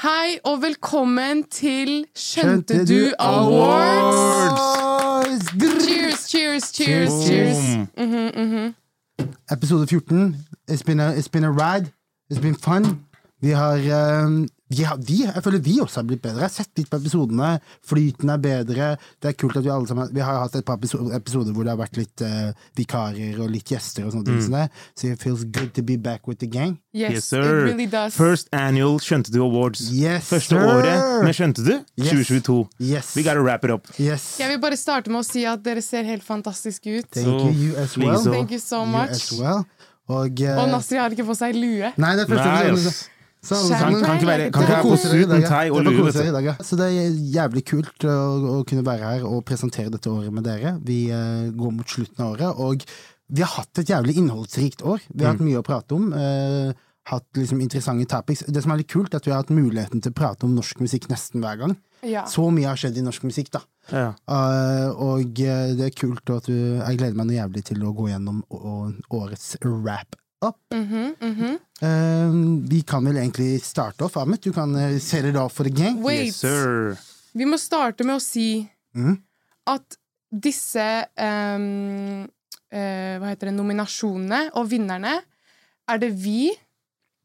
Hei og velkommen til Skjønte du Awards? Cheers, cheers, cheers, cheers. Episode 14. It's been, a, it's been a ride. It's been fun. Vi har, eh, vi de, Jeg føler vi også har blitt bedre. Jeg har sett litt på episodene. Flyten er bedre. Det er kult at Vi alle sammen Vi har hatt et par episoder hvor det har vært litt uh, vikarer og litt gjester. og sånne ting Så det. So it feels good to be back with the gang. Yes, Yes, sir. it really does. First annual Skjønte du Awards. Yes, Første sir. året med Skjønte du? Yes. 2022. Yes. We gotta wrap it up. yes. Jeg vil bare starte med å si at dere ser helt fantastiske ut. Thank you, you as well. Thank you so You much. as well. Og, uh, Og Nasri har ikke på seg lue. Nei, det er første ass. Så alle sammen- Kan ikke være Kan ikke være på og lue. dag, ja. Det er jævlig kult å, å kunne være her og presentere dette året med dere. Vi uh, går mot slutten av året, og vi har hatt et jævlig innholdsrikt år. Vi har hatt mye å prate om. Uh, hatt liksom interessante topics. Det som er litt kult, er at vi har hatt muligheten til å prate om norsk musikk nesten hver gang. Ja. Så mye har skjedd i norsk musikk, da. Ja. Uh, og det er kult at du Jeg gleder meg noe jævlig til å gå gjennom wrap-up. Mhm, mhm. Eh, vi kan vel egentlig starte off, Ahmed. Du kan uh, set it off for the gang. Wait. Yes, sir. Vi må starte med å si mm. at disse um, uh, Hva heter det Nominasjonene og vinnerne er det vi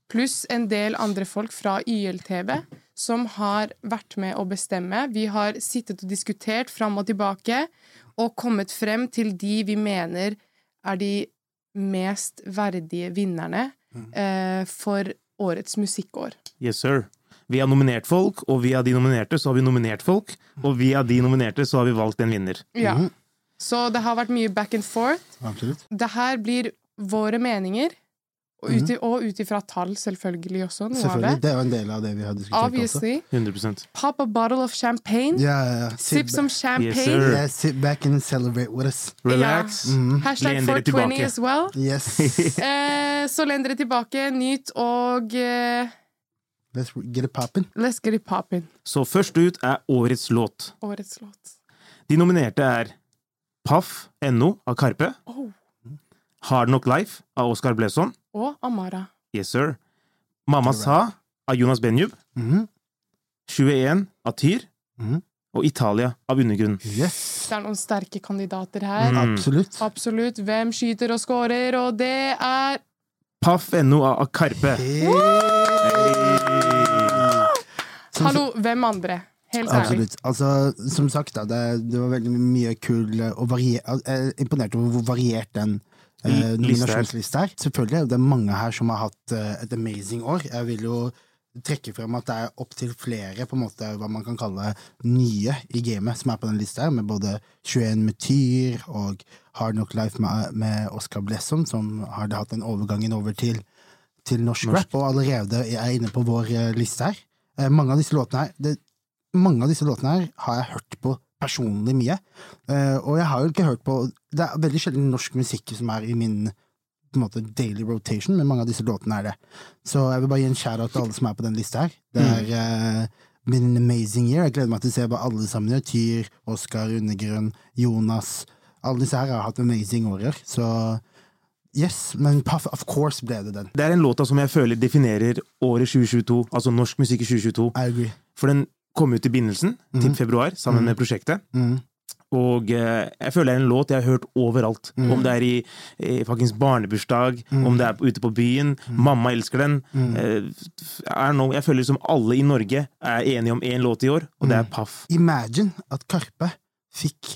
pluss en del andre folk fra YLTV som har vært med å bestemme. Vi har sittet og diskutert fram og tilbake og kommet frem til de vi mener er de mest verdige vinnerne eh, for årets musikkår. Yes, sir. Vi har nominert folk, og via de nominerte så har vi nominert folk. Og via de nominerte så har vi valgt en vinner. Ja. Så det har vært mye back and forth. Absolutt. Det her blir våre meninger, og ut ifra tall, selvfølgelig også. Noe av Selvfølgelig. det. Det er jo en del av det vi har diskutert også. 100%. Pop a bottle of champagne. Yeah, yeah. ja. Sip some champagne. Yes, Yeah, sit back and celebrate with us. Relax. Hashtag Len dere 420 tilbake. as well. Yes. Eh, så len dere tilbake, nyt, og eh, Let's get it poppin'. let's get it poppin'. Så først ut er årets låt. Årets låt. De nominerte er Paff.no av Karpe. Oh. Hard Knock Life av Oskar Bleson. Og Amara. Yes, sir. Mamma Sa av Jonas Benjub. Mhm. 21 av Tyr. Mhm. Og Italia av Undergrunnen. Yes. Det er noen sterke kandidater her. Mm. Absolutt. Absolutt. Hvem skyter og scorer, og det er Paff NO av Karpe. Som- Hallo, hvem andre? Helt ærlig. Absolutt. Altså, som sagt, da, det, det var veldig mye kul eh, og varier, Jeg er imponert over hvor variert den eh, Liste her. Selvfølgelig, er. Er mange her som har hatt eh, et amazing år. Jeg vil jo trekke frem at det er opptil flere på en måte hva man kan kalle nye i gamet som er på den lista, her, med både 21 med Tyr og Hard Knock Life med, med Oscar Blesson, som har hatt den overgangen over til, til norsk, Norsk. rap, og allerede er inne på vår eh, liste her. Eh, mange av disse låtene her det, mange av disse låtene her har jeg hørt på personlig mye. Eh, og jeg har jo ikke hørt på Det er veldig sjelden norsk musikk som er i min på en måte daily rotation, men mange av disse låtene er det. Så jeg vil bare gi en shout-out til alle som er på den lista her. Det er eh, been an amazing year. Jeg gleder meg til å se hva alle sammen gjør. Tyr, Oskar, Undergrunn, Jonas. Alle disse her har hatt amazing årer. Så yes, men Puff, of course ble det den. Det er en låta som jeg føler definerer året 2022, altså norsk musikk i 2022. I agree. For den kom ut i begynnelsen, til februar, sammen med prosjektet. Mm. Og eh, jeg føler det er en låt jeg har hørt overalt. Om det er i, i fuckings barnebursdag, om det er ute på byen. Mamma elsker den. Eh, er no, jeg føler som alle i Norge er enige om én låt i år, og det er Paff. Imagine at Karpe fikk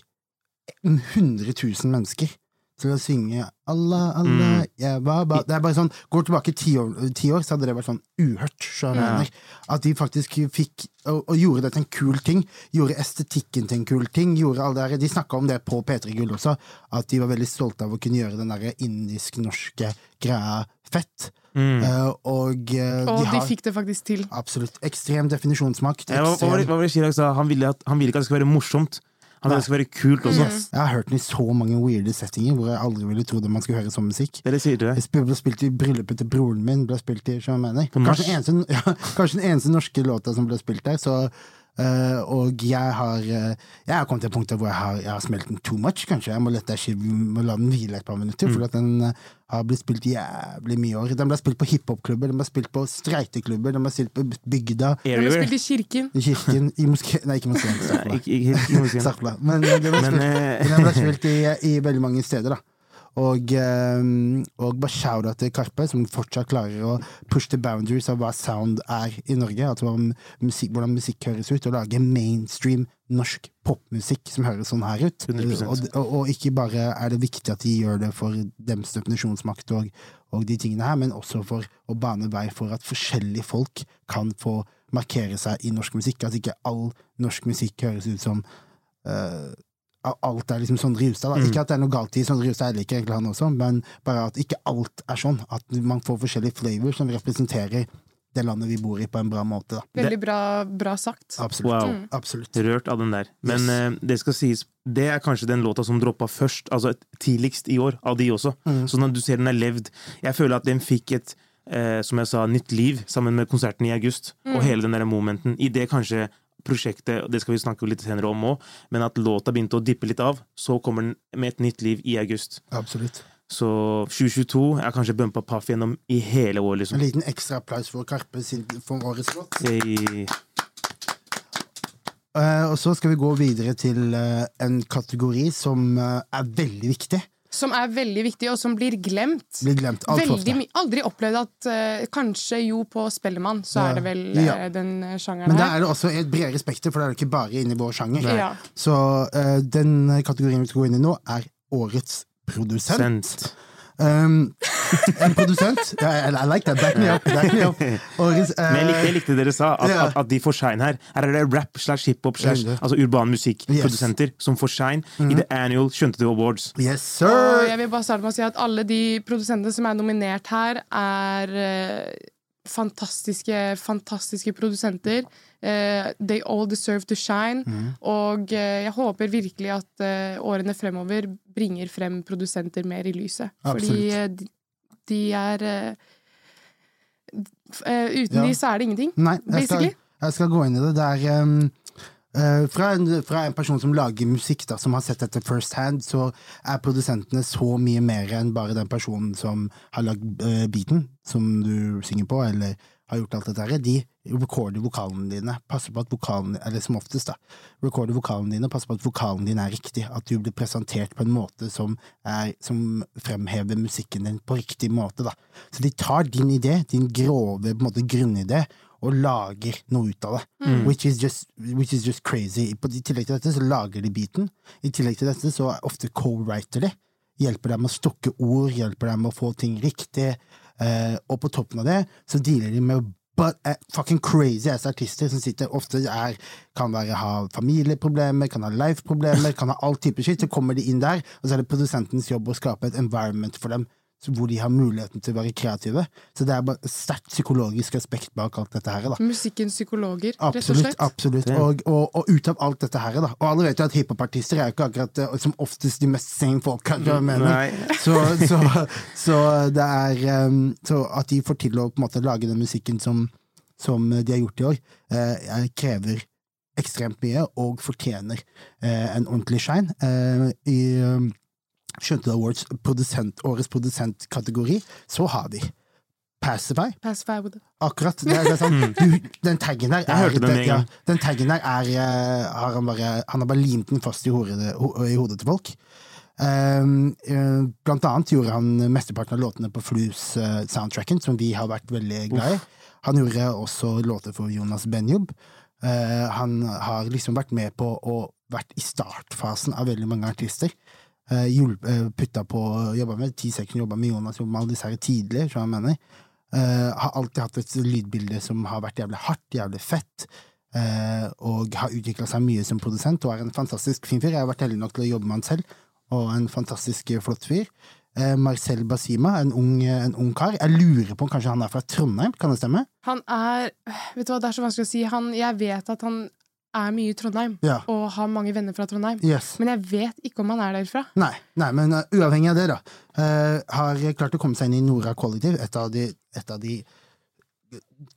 100 000 mennesker til å synge Allah, Allah, Mm. yeah, ba, ba Det er bare sånn, Går tilbake ti år, ti år, så hadde det vært sånn uhørt. Ja. mener? At de faktisk fikk og, og gjorde det til en kul ting. Gjorde estetikken til en kul ting. gjorde alle det der. De snakka om det på P3 Gull også, at de var veldig stolte av å kunne gjøre den der indisk-norske greia fett. Mm. Uh, og uh, Og de de fikk det faktisk til. absolutt ekstrem definisjonsmakt. Ja, hva, hva, var hva var det Chirag sa? Han ville, at, han ville ikke at det skulle være morsomt. Han det skal være kult også. Jeg har hørt den i så mange weirde settinger hvor jeg aldri ville trodd man skulle høre sånn musikk. Det sier det. Jeg ble spilt i bryllupet til broren min. Ble spilt i, mener. Kanskje den, eneste, ja, kanskje den eneste norske låta som ble spilt der. Så, eh, og jeg har eh, Jeg har kommet til et punkt hvor jeg har, jeg har smelt den too much, kanskje. Jeg må, lette shit, må la den hvile et par minutter, Mm. for at den eh, har blitt spilt jævlig mye år. Den ble spilt på hiphop-klubber, den ble spilt på streiteklubber, den ble spilt på bygda, Den ble spilt i kirken. i kirken, i moské Nei, ikke moskeen. Staffla. Men den ble spilt den ble spilt i, i veldig mange steder, da. Og, eh, og bare shout-out til Karpe, som fortsatt klarer å push the boundaries av hva sound er i Norge. Altså musikk, hvordan musikk høres ut, og lage mainstream norsk popmusikk som høres sånn her ut. Og, og, og ikke bare er det viktig at de gjør det for deres definisjonsmakt og, og de tingene her, men også for å bane vei for at forskjellige folk kan få markere seg i norsk musikk. At ikke all norsk musikk høres ut som eh, alt er liksom Sondre Justad. Mm. Ikke at det er noe galt i Sondre Justad, jeg liker egentlig han også, men bare at ikke alt er sånn. At man får forskjellige flavors som representerer det landet vi bor i, på en bra måte. Da. Veldig bra, bra sagt. Absolutt. wow. Mm. Absolutt. Rørt av den der. Men Yes. uh, det skal sies, det er kanskje den låta som droppa først, altså tidligst i år, av de også. Mm. Så når du ser den er levd Jeg føler at den fikk et eh, som jeg sa, nytt liv sammen med konserten i august. Og hele den der momenten. I det kanskje prosjektet, og det skal vi snakke litt senere om òg, men at låta begynte å dippe litt av, så kommer den med et nytt liv i august. Absolutt. Så 2022 er kanskje bumpa paff gjennom i hele år, En liksom. liten ekstra applaus for Karpe sin, for årets låt. Hey. Uh, og så skal vi gå videre til uh, en kategori som uh, er veldig viktig. Som er veldig viktig, og som blir glemt. Blir glemt alt Veldig ofte. Aldri opplevd at uh, Kanskje jo på Spellemann, så Ja. er det vel Ja. eh, den sjangeren her. Men da er det også et bredere spekter, for det er jo ikke bare inni vår sjanger. Ja. Så uh, den kategorien vi skal gå inn i nå, er Årets produsent. sendt. Um, en produsent I, I like that. Back me up. Back me up. Og, uh, Men jeg likte, jeg likte dere sa, at, yeah. at, at de får shine her. Her er det rap slash hiphop slash altså urban musikkprodusenter som får shine i The Annual Skjønte du Awards. Yes, Og jeg vil bare starte med å si at alle de produsentene som er nominert her, er eh, fantastiske, fantastiske produsenter. Uh, they all deserve to shine. Mm. Og uh, jeg håper virkelig at uh, årene fremover bringer frem produsenter mer i lyset. Fordi Absolutt. eh, de, de er Uten Ja. de så er det ingenting. Nei, jeg skal, jeg skal gå inn i det. Det er um, fra, en, fra en person som lager musikk, da, som har sett dette first hand, så er produsentene så mye mer enn bare den personen som har lagd uh, beaten, som du synger på, eller har gjort alt dette her. De recorder vokalene dine, passer på at vokalen, eller som oftest, da, recorder vokalene dine, passer på at vokalen din er riktig, at du blir presentert på en måte som, er, som fremhever musikken din på riktig måte, da. Så de tar din idé, din grove på en måte, grunnidé, og lager noe ut av det. Which, is just, which is just crazy. I tillegg til dette så lager de beaten. I tillegg til dette så er ofte co-writer de. Hjelper dem med å stokke ord, hjelper dem med å få ting riktig. Eh, og på toppen av det så dealer de med but, eh, fucking crazy ass artister som sitter ofte er kan være ha familieproblemer, kan ha life-problemer, kan ha all type shit. Så kommer de inn der, og så er det produsentens jobb å skape et environment for dem hvor de har muligheten til å være kreative. Så det er bare et sterkt psykologisk aspekt bak alt dette her. da. Musikkens psykologer, rett og slett. absolutt. Og, og, og ut av alt dette her, da. Og alle vet jo at hiphopartister er jo ikke akkurat eh, som oftest de mest sane folka. Så, så, så det er um, Så at de får til å på en måte lage den musikken som, som de har gjort i år, jeg krever ekstremt mye, og fortjener eh, en ordentlig shine. Eh, I Skjønte du Awards produsent, årets produsentkategori, så har de Pacify. Pacify. Akkurat. Det det er sånn, du, den taggen der er, den ja, den taggen der er eh, har han, bare, han har bare limt den fast i hodet, ho, i hodet til folk. Um, eh, blant annet gjorde han mesteparten av låtene på Flues-soundtracken, som vi har vært veldig glad i. Han gjorde også låter for Jonas Benjob. Uh, han har liksom vært med på å vært i startfasen av veldig mange artister. Eh, hjulp- eh, putta på Jobba med T-section, jobba med Jonas, jobba med alle disse her tidlig, Tror jeg mener. Uh, har alltid hatt et lydbilde som har vært jævlig hardt, jævlig fett, Uh, og har utvikla seg mye som produsent, og er en fantastisk fin fyr. Jeg har vært heldig nok til å jobbe med han selv, og en fantastisk flott fyr. Marcel Basima, en ung, en ung kar. Jeg lurer på om kanskje han er fra Trondheim, kan det stemme? Han er Vet du hva, det er så vanskelig å si. Han, jeg vet at han er mye i Trondheim, Ja. og har mange venner fra Trondheim. Yes. Men jeg vet ikke om han er derfra. Nei, nei men uh, uavhengig av det, da. uh, har klart å komme seg inn i Nora Kollektiv, et av de, et av de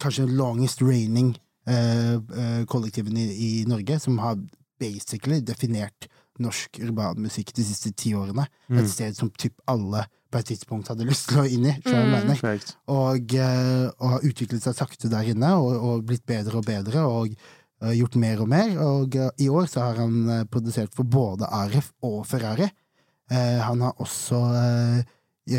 kanskje longest reigning uh, uh, kollektivene i, i Norge, som har basically definert norsk urban musikk de siste ti årene. Et sted som typ alle på et tidspunkt hadde lyst til å inn i. Mm. jeg og, og har utviklet seg sakte der inne, og, og blitt bedre og bedre, og gjort mer og mer. Og eh, i år så har han eh, produsert for både Arif og Ferrari. Eh, han har også eh,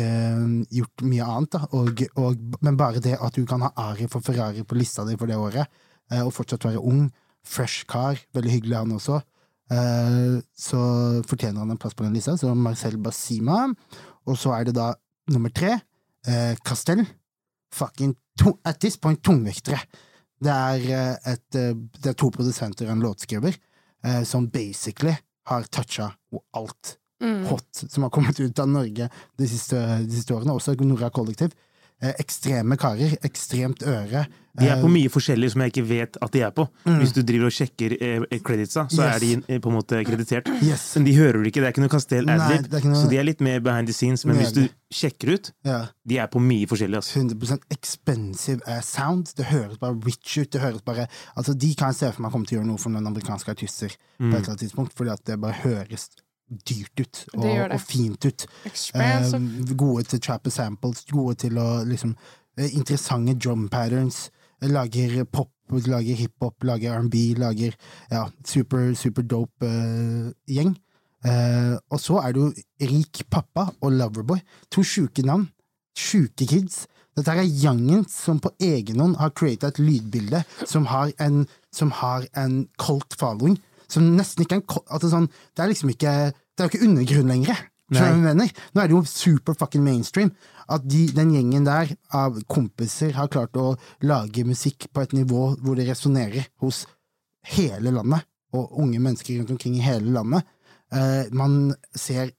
eh, gjort mye annet, da, og, og, men bare det at du kan ha Arif og Ferrari på lista di for det året, eh, og fortsatt være ung, fresh kar, veldig hyggelig han også, eh, så fortjener han en plass på den lista, så Marcel Basima. Og så er det da nummer tre, eh, Castell. Fucking at this point tungvektere. Det er, eh, et, eh, det er to produsenter og en låtskriver eh, som basically har toucha alt Mm. hot som har kommet ut av Norge de siste, de siste årene. Også Nora Kollektiv. Eh, ekstreme karer, ekstremt øre. De er på Eh, mye forskjellig som jeg ikke vet at de er på. Hvis du driver og sjekker eh, creditsa, så Yes. er de på en måte kreditert. Yes. Men de hører du ikke, det er ikke noe Castell Adlib, noe- så de er litt mer behind the scenes. Men hvis du sjekker ut, Ja. de er på mye forskjellig. Altså. 100% expensive sound. Det høres bare rich ut. Det høres bare Altså, de kan jeg se for meg kommer til å gjøre noe for noen amerikanske artister på et eller annet tidspunkt, fordi at det bare høres dyrt ut og, og fint ut. Eh, gode til trappe samples, gode til å liksom eh, Interessante drum patterns. eh, Lager pop, lager hiphop, lager R&B, lager ja, super, super dope eh, gjeng. Eh, og så er det jo Rik pappa og Loverboy. To sjuke navn. Sjuke kids. Dette er gjengen som på egen hånd har creata et lydbilde som har en, som har en cult following. Som nesten ikke er en cult, altså sånn, Det er liksom ikke Det er jo ikke undergrunn lenger. Mener? Nå er det jo super fucking mainstream. At de, den gjengen der av kompiser har klart å lage musikk på et nivå hvor det resonnerer hos hele landet, og unge mennesker rundt omkring i hele landet. Uh, man ser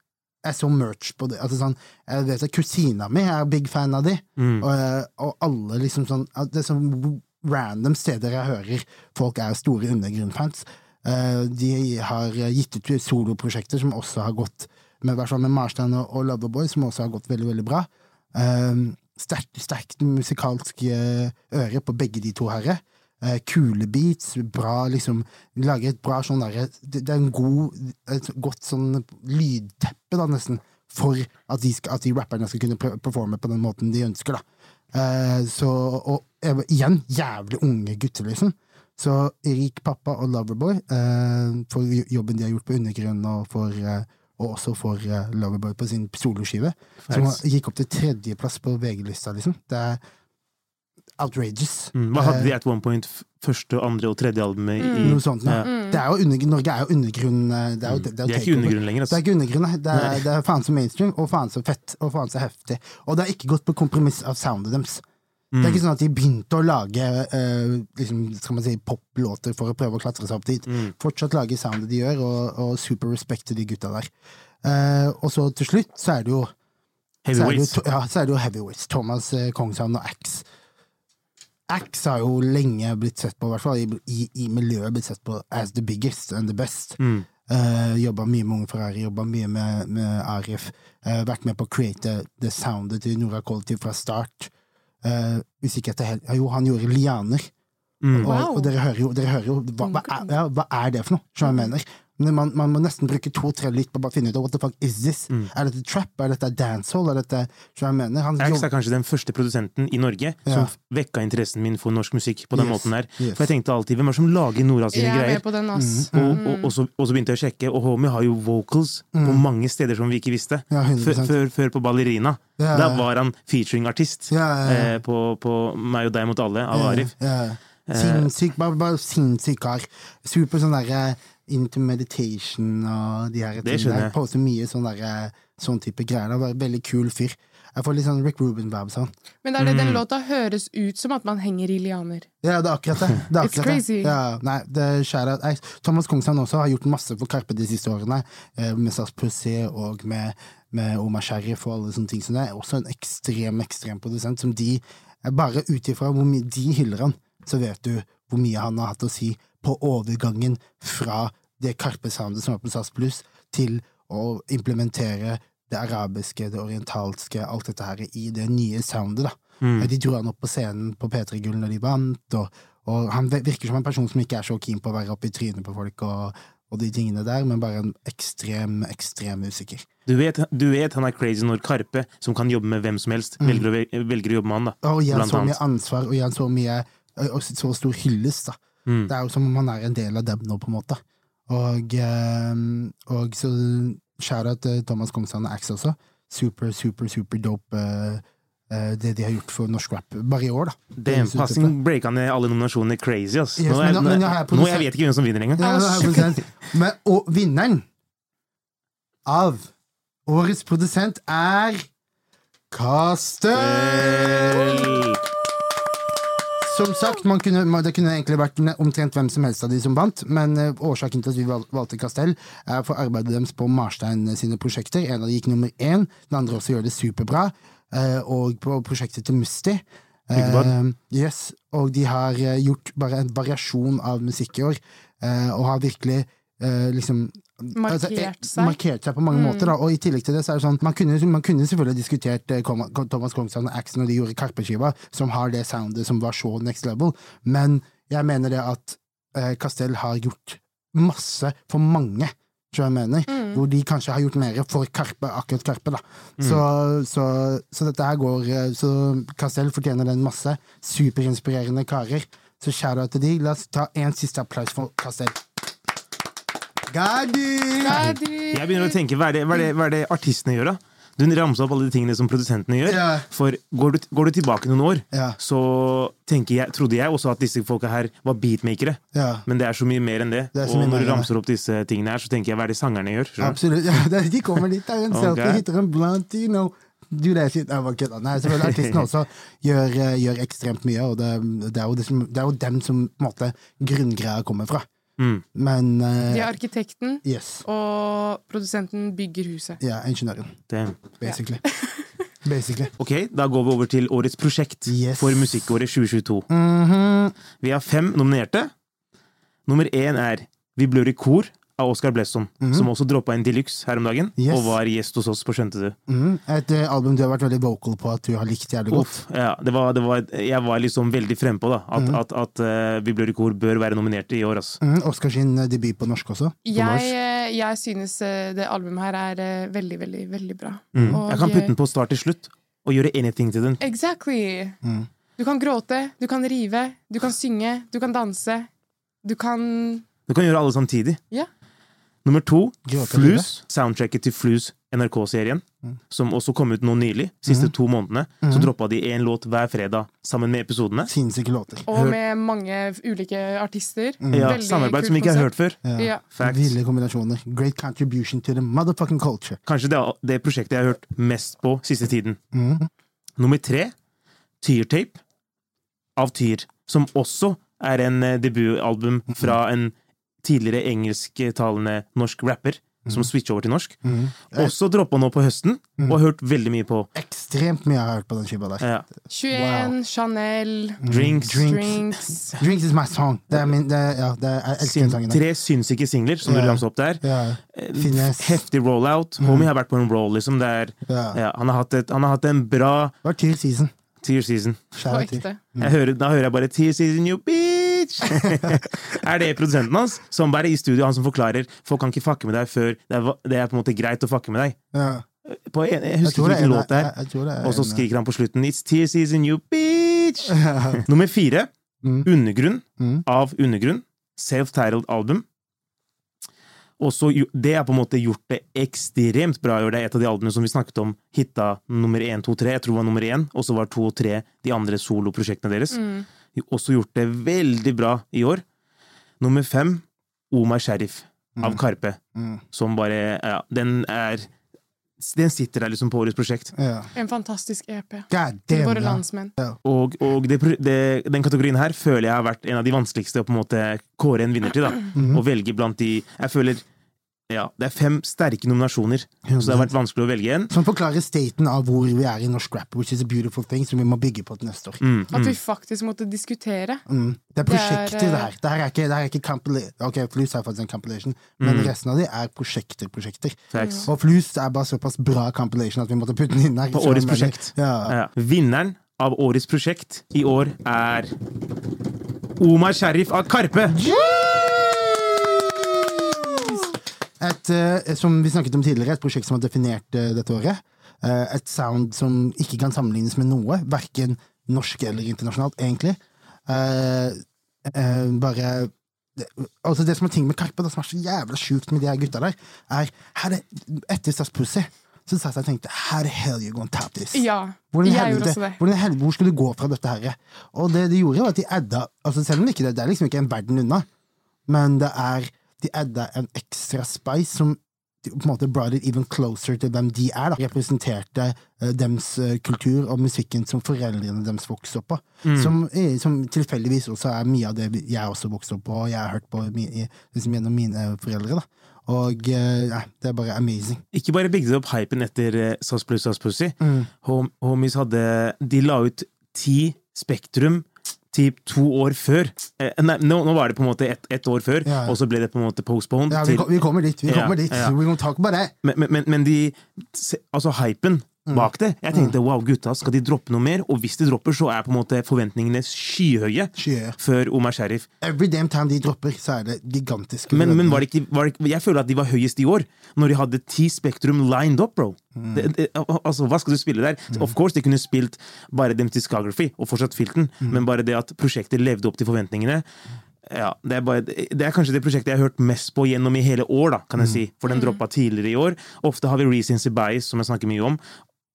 Jeg så merch på det. Altså sånn, jeg vet at Kusina mi er big fan av de, Mm. og, eh, og alle liksom sånn Det er sånn random steder jeg hører folk er store undergrunnfans. Eh, de har gitt ut soloprosjekter som også har gått med, hvert fall med Marstein og, og Loverboy, som også har gått veldig, veldig bra. Eh, sterkt, sterkt musikalsk eh, øre på begge de to herre. Eh, kule beats, bra liksom Lager et bra sånn derre det, er en god, et godt sånn lydteppe, da, nesten, for at de, skal, at de rapperne skal kunne performe på den måten de ønsker, da. Eh, så, og eh, igjen, jævlig unge gutter, liksom. Så Rik pappa og Loverboy, eh, for jobben de har gjort på undergrunnen, og, for, eh, og også for eh, Loverboy på sin soloskive, som gikk opp til tredjeplass på VG-lista, liksom. Det er outrageous. Mm. Hva hadde Eh, de at one point første, andre og tredje albumet i Noe sånt. Ja. Mm. Det er jo under, Norge er jo undergrunn eh, Det er jo, det er jo De er ikke undergrunn lenger, Det er altså. ikke undergrunn, nei. Det er, Nei. det er faen så mainstream, og faen så fett, og faen så heftig. Og det har ikke gått på kompromiss av soundet deres. Det er ikke sånn at de begynte å lage eh, liksom, skal man si, poplåter for å prøve å klatre seg opp dit. Mm. Fortsatt lage soundet de gjør, og, og super respect til de gutta der. Eh, og så til slutt så er det jo så Heavyweights. ja, så er det jo heavyweights. Thomas eh, Kongshavn og Axe. Axe har jo lenge blitt sett på, i hvert fall i, i, i miljøet, blitt sett på as the biggest and the best. Mm. Uh, jobba mye med Unge Ferrari, jobba mye med, med Arif. Uh, vært med på å create det soundet til Nora Kollektiv fra start. Uh, hvis ikke etter helt Jo, han gjorde lianer. Mm. Og, Wow. og dere hører jo, dere hører jo hva, hva, er, ja, hva er det for noe? Som jeg mener? Men man, man må nesten bruke to-tre lytt på å finne ut what the fuck is this? Mm. Er dette trap? Er dette dancehall? Er dette hva jeg mener? Han Axe er kanskje den første produsenten i Norge Ja. som f- vekka interessen min for norsk musikk på den Yes, måten her. yes. For jeg tenkte alltid hvem er det som lager Nora sine Jeg er greier? med på den, ass. Mm. Og, og, og, så, og så begynte jeg å sjekke, og Homie har jo vocals på mange steder som vi ikke visste. Ja, Før, før, før på Ballerina. Ja, Da var han featuring-artist Ja, ja, ja. eh, på, på Meg og deg mot alle av Arif. Ja, Sinnssyk, bare, bare sinnssyk kar. Super sånn derre into meditation og de her tingene. jeg. Poster mye sånn derre sånn type greier. Det var en Veldig kul fyr. Jeg får litt sånn Rick Ruben-vibes sånn. Men er det den Mm. låta høres ut som at man henger i lianer. Ja, det er akkurat det. det, er It's akkurat crazy. det. Ja, nei, det er. Jeg- Thomas Kongsand også har gjort masse for Karpe de siste årene, eh, med SAS Pussy og med, med Omar Sheriff og alle sånne ting. Så det er også en ekstrem, ekstrem produsent som de eh, Bare ut ifra hvor mye de hyller han, så vet du hvor mye han har hatt å si på overgangen fra det Karpe-soundet som er på SAS Pluss, til å implementere det arabiske, det orientalske, alt dette her i det nye soundet, da. Mm. De dro han opp på scenen på P3 Gull når de vant, og, og han virker som en person som ikke er så keen på å være oppe i trynet på folk og, og de tingene der, men bare en ekstrem, ekstrem musiker. Du vet, du vet han er crazy når Karpe, som kan jobbe med hvem som helst, Mm. velger, å, velger å jobbe med han. da. Og gi han så mye ansvar, og gi han så mye og så stor hyllest, da. Mm. Det er jo som om han er en del av dem nå, på en måte. Og, eh, og så shout-out til Thomas Kongsand og Axe også. Super, super, super dope eh, eh, det de har gjort for norsk rap. Bare i år, da. Damn, Det synes jeg passing breaka ned alle nominasjonene crazy, ass. Yes, nå, er, men nå, jeg nå, jeg vet ikke hvem som vinner engang. Ja. Men, og vinneren av årets produsent er Kastel! Hey. Som sagt, man kunne, det kunne egentlig vært omtrent hvem som helst av de som vant, men eh, årsaken til at vi valgte Castell, er for arbeidet deres på Marstein sine prosjekter. En av de gikk nummer én, den andre også gjør det superbra. eh, og på prosjektet til Musti. Eh, yes, og de har eh, gjort bare en variasjon av musikk i år, eh, og har virkelig eh, liksom Markert seg. seg. Markert seg på mange Mm. måter, da. Og i tillegg til det, så er det sånn Man kunne, man kunne selvfølgelig diskutert eh, Thomas Kongsand og Axe når de gjorde Karpe-skiva, som har det soundet som var så next level, men jeg mener det at eh, Castell har gjort masse for mange. Tror jeg mener, Mm. Hvor de kanskje har gjort mer for Karpe, akkurat Karpe. da så, så, så dette her går eh, Så Castell fortjener den masse. Superinspirerende karer. Så shout-out til de. La oss ta en siste applaus for Castell. Gadi! Gadi! Jeg begynner å tenke, hva er det, hva er det, hva er det artistene gjør, da? Du ramser opp alle de tingene som produsentene gjør. Ja. For går du, går du tilbake noen år, Ja. så jeg, trodde jeg også at disse folka her var beatmakere. Ja. Men det er så mye mer enn det. Det Og når du ramser opp disse tingene her, så tenker jeg hva er det sangerne gjør? Absolutt. Ja, de kommer dit, tar en selfie, hitter en blunt, you know. Du that shit. Nei, bare kødda. Nei, selvfølgelig artistene også gjør, eh, gjør ekstremt mye, og det, det, er jo det, som, det er jo dem som på en måte grunngreia kommer fra. Mm. Men uh, De er arkitekten, Yes. og produsenten bygger huset. Ja, ingeniøren. Damn. Basically. Basically. Ok, da går vi over til årets prosjekt Yes. for musikkåret 2022. Mhm. Vi har fem nominerte. Nummer én er Vi blør i kor av Oscar Blesson, som også droppa en deluxe her om dagen, Mhm. Yes. og var gjest hos oss på Skjønte du. Mhm. Et uh, album du har vært veldig vocal på at du har likt jævlig godt. Uff, ja, det var, det var, jeg var liksom veldig frempå da, at, Mhm. at, at uh, Vi blør i kor bør være nominert i år. ass. Mhm. Oscar sin eh, debut på norsk også. Jeg, eh, jeg synes eh, det albumet her er eh, veldig, veldig, veldig bra. Mm. Og, Jeg kan putte eh, den på start til slutt, og gjøre anything til den. Exactly! Mm. Du kan gråte, du kan rive, du kan synge, du kan danse. Du kan Du kan gjøre alle samtidig. Ja. Nummer to, Flus. Soundtracket til Flus NRK-serien, Mm. som også kom ut nå nylig. Siste to månedene. Så Mhm. droppa de én låt hver fredag sammen med episodene. Sinnssyke låter. Og med mange ulike artister. Ja, samarbeid som vi ikke har hørt før. Ja. Ja. Facts. Ville kombinasjoner. Great contribution to the motherfucking culture. Kanskje det er det prosjektet jeg har hørt mest på siste tiden. Mhm. Nummer tre, Tyrtape av Tyr, som også er en eh, debutalbum fra en tidligere engelsktalende norsk rapper, som switcher over til norsk. Mhm. Også droppa nå på høsten, og har hørt veldig mye på. Ekstremt mye har jeg hørt på den skiva der. Ja. 21, Chanel, Drinks. Drinks. drinks. Drinks is my song. Det er min, det, ja, det er, jeg elsker den sangen. tre sinnssyke singler, som du ramset opp der. Ja, Eh, Heftig rollout. Homie har vært på en roll, liksom. Det er, yeah. ja, han, har hatt et, han har hatt en bra Det var Tear season. Tear season. Hører, da hører jeg bare 'Tear season, you bitch'! er det produsenten hans? Som bare er i studio, han som forklarer folk kan ikke fucke med deg før det er, det er på en måte greit å fucke med deg. Ja. På en, jeg husker ikke hvilken en- låt det er. Og så skriker han på slutten 'It's tears is in you bitch'! Nummer fire, Mm. Undergrunn Mm. av Undergrunn. Self-titled album. Og så Det har på en måte gjort det ekstremt bra. Det er et av de albumene som vi snakket om hitta nummer én, to, tre. Jeg tror det var nummer én, og så var to og tre de andre soloprosjektene deres. Mm. også gjort det veldig bra i år. Nummer fem, Omar Sharif av Karpe. Mm. Som bare Ja, den er Den sitter der liksom på årets prosjekt. Ja. En fantastisk EP. God Til damn, våre ja. landsmenn. Og, og det, det, den kategorien her føler jeg har vært en av de vanskeligste å på en måte kåre en vinner til. da. Å velge blant de Jeg føler ja, det er fem sterke nominasjoner, så det har vært vanskelig å velge en. Som forklarer staten av hvor vi er i norsk rap, which is a beautiful thing, som vi må bygge på til neste år. Mm, At mm. vi faktisk måtte diskutere. Mm. Det er prosjekter, Det er, det her. Det her er ikke, det her er ikke Ok, Flus er faktisk en compilation, men resten av de er prosjekter, prosjekter. Thanks. Og Flus er bare såpass bra compilation at vi måtte putte den inn her. På årets prosjekt. Ja. Ja. Vinneren av årets prosjekt i år er Omar Sharif av Karpe! Et, eh, som vi snakket om tidligere, et prosjekt som har definert eh, dette året. Eh, et sound som ikke kan sammenlignes med noe, verken norsk eller internasjonalt, egentlig. Bare altså det som er ting med Karpe, det som er så jævla sjukt med de her gutta der, er her er, Etter Stas Pussy så satt jeg og tenkte How the hell you gonna tap this? Ja, Hvordan helvete- det. Hvordan helvete, hvor skulle du gå fra dette her? Og det de gjorde, var at de adda altså Selv om det ikke det er liksom ikke en verden unna, men det er de adda en ekstra spice som på en måte brought it even closer til hvem de er. da Representerte uh, dems uh, kultur og musikken som foreldrene deres vokste opp på. Som, eh, som tilfeldigvis også er mye av det jeg også vokste opp på, og jeg har hørt på mi, liksom gjennom mine foreldre. da Og eh, det er bare amazing. Ikke bare bygde de opp hypen etter eh, SAS pluss SAS Pussy. Mm. Hom Homies hadde De la ut ti Spektrum typ to år før. Eh, nei, nå, nå var det på en måte ett et år før, Ja, ja. og så ble det på en måte postponed. Ja, vi, til, vi kommer dit. Vi kommer dit. We gonna talk about that. men, men- men, de Altså, hypen. Bak det Jeg tenkte wow, gutta, skal de droppe noe mer? Og hvis de dropper, så er på en måte forventningene skyhøye Skyhøye. før Omar Sharif. Every damn time de dropper, så er det gigantiske Men, men var det ikke, var det, jeg føler at de var høyest i år, når de hadde ti Spektrum lined up, bro. Mm. Det, det, altså, Hva skal du spille der? Of course, de kunne spilt bare dem discography og fortsatt filten, Mm. men bare det at prosjektet levde opp til forventningene ja, det er, bare, det er kanskje det prosjektet jeg har hørt mest på gjennom i hele år, da, kan jeg si. For den droppa tidligere i år. Ofte har vi recency bias, som jeg snakker mye om.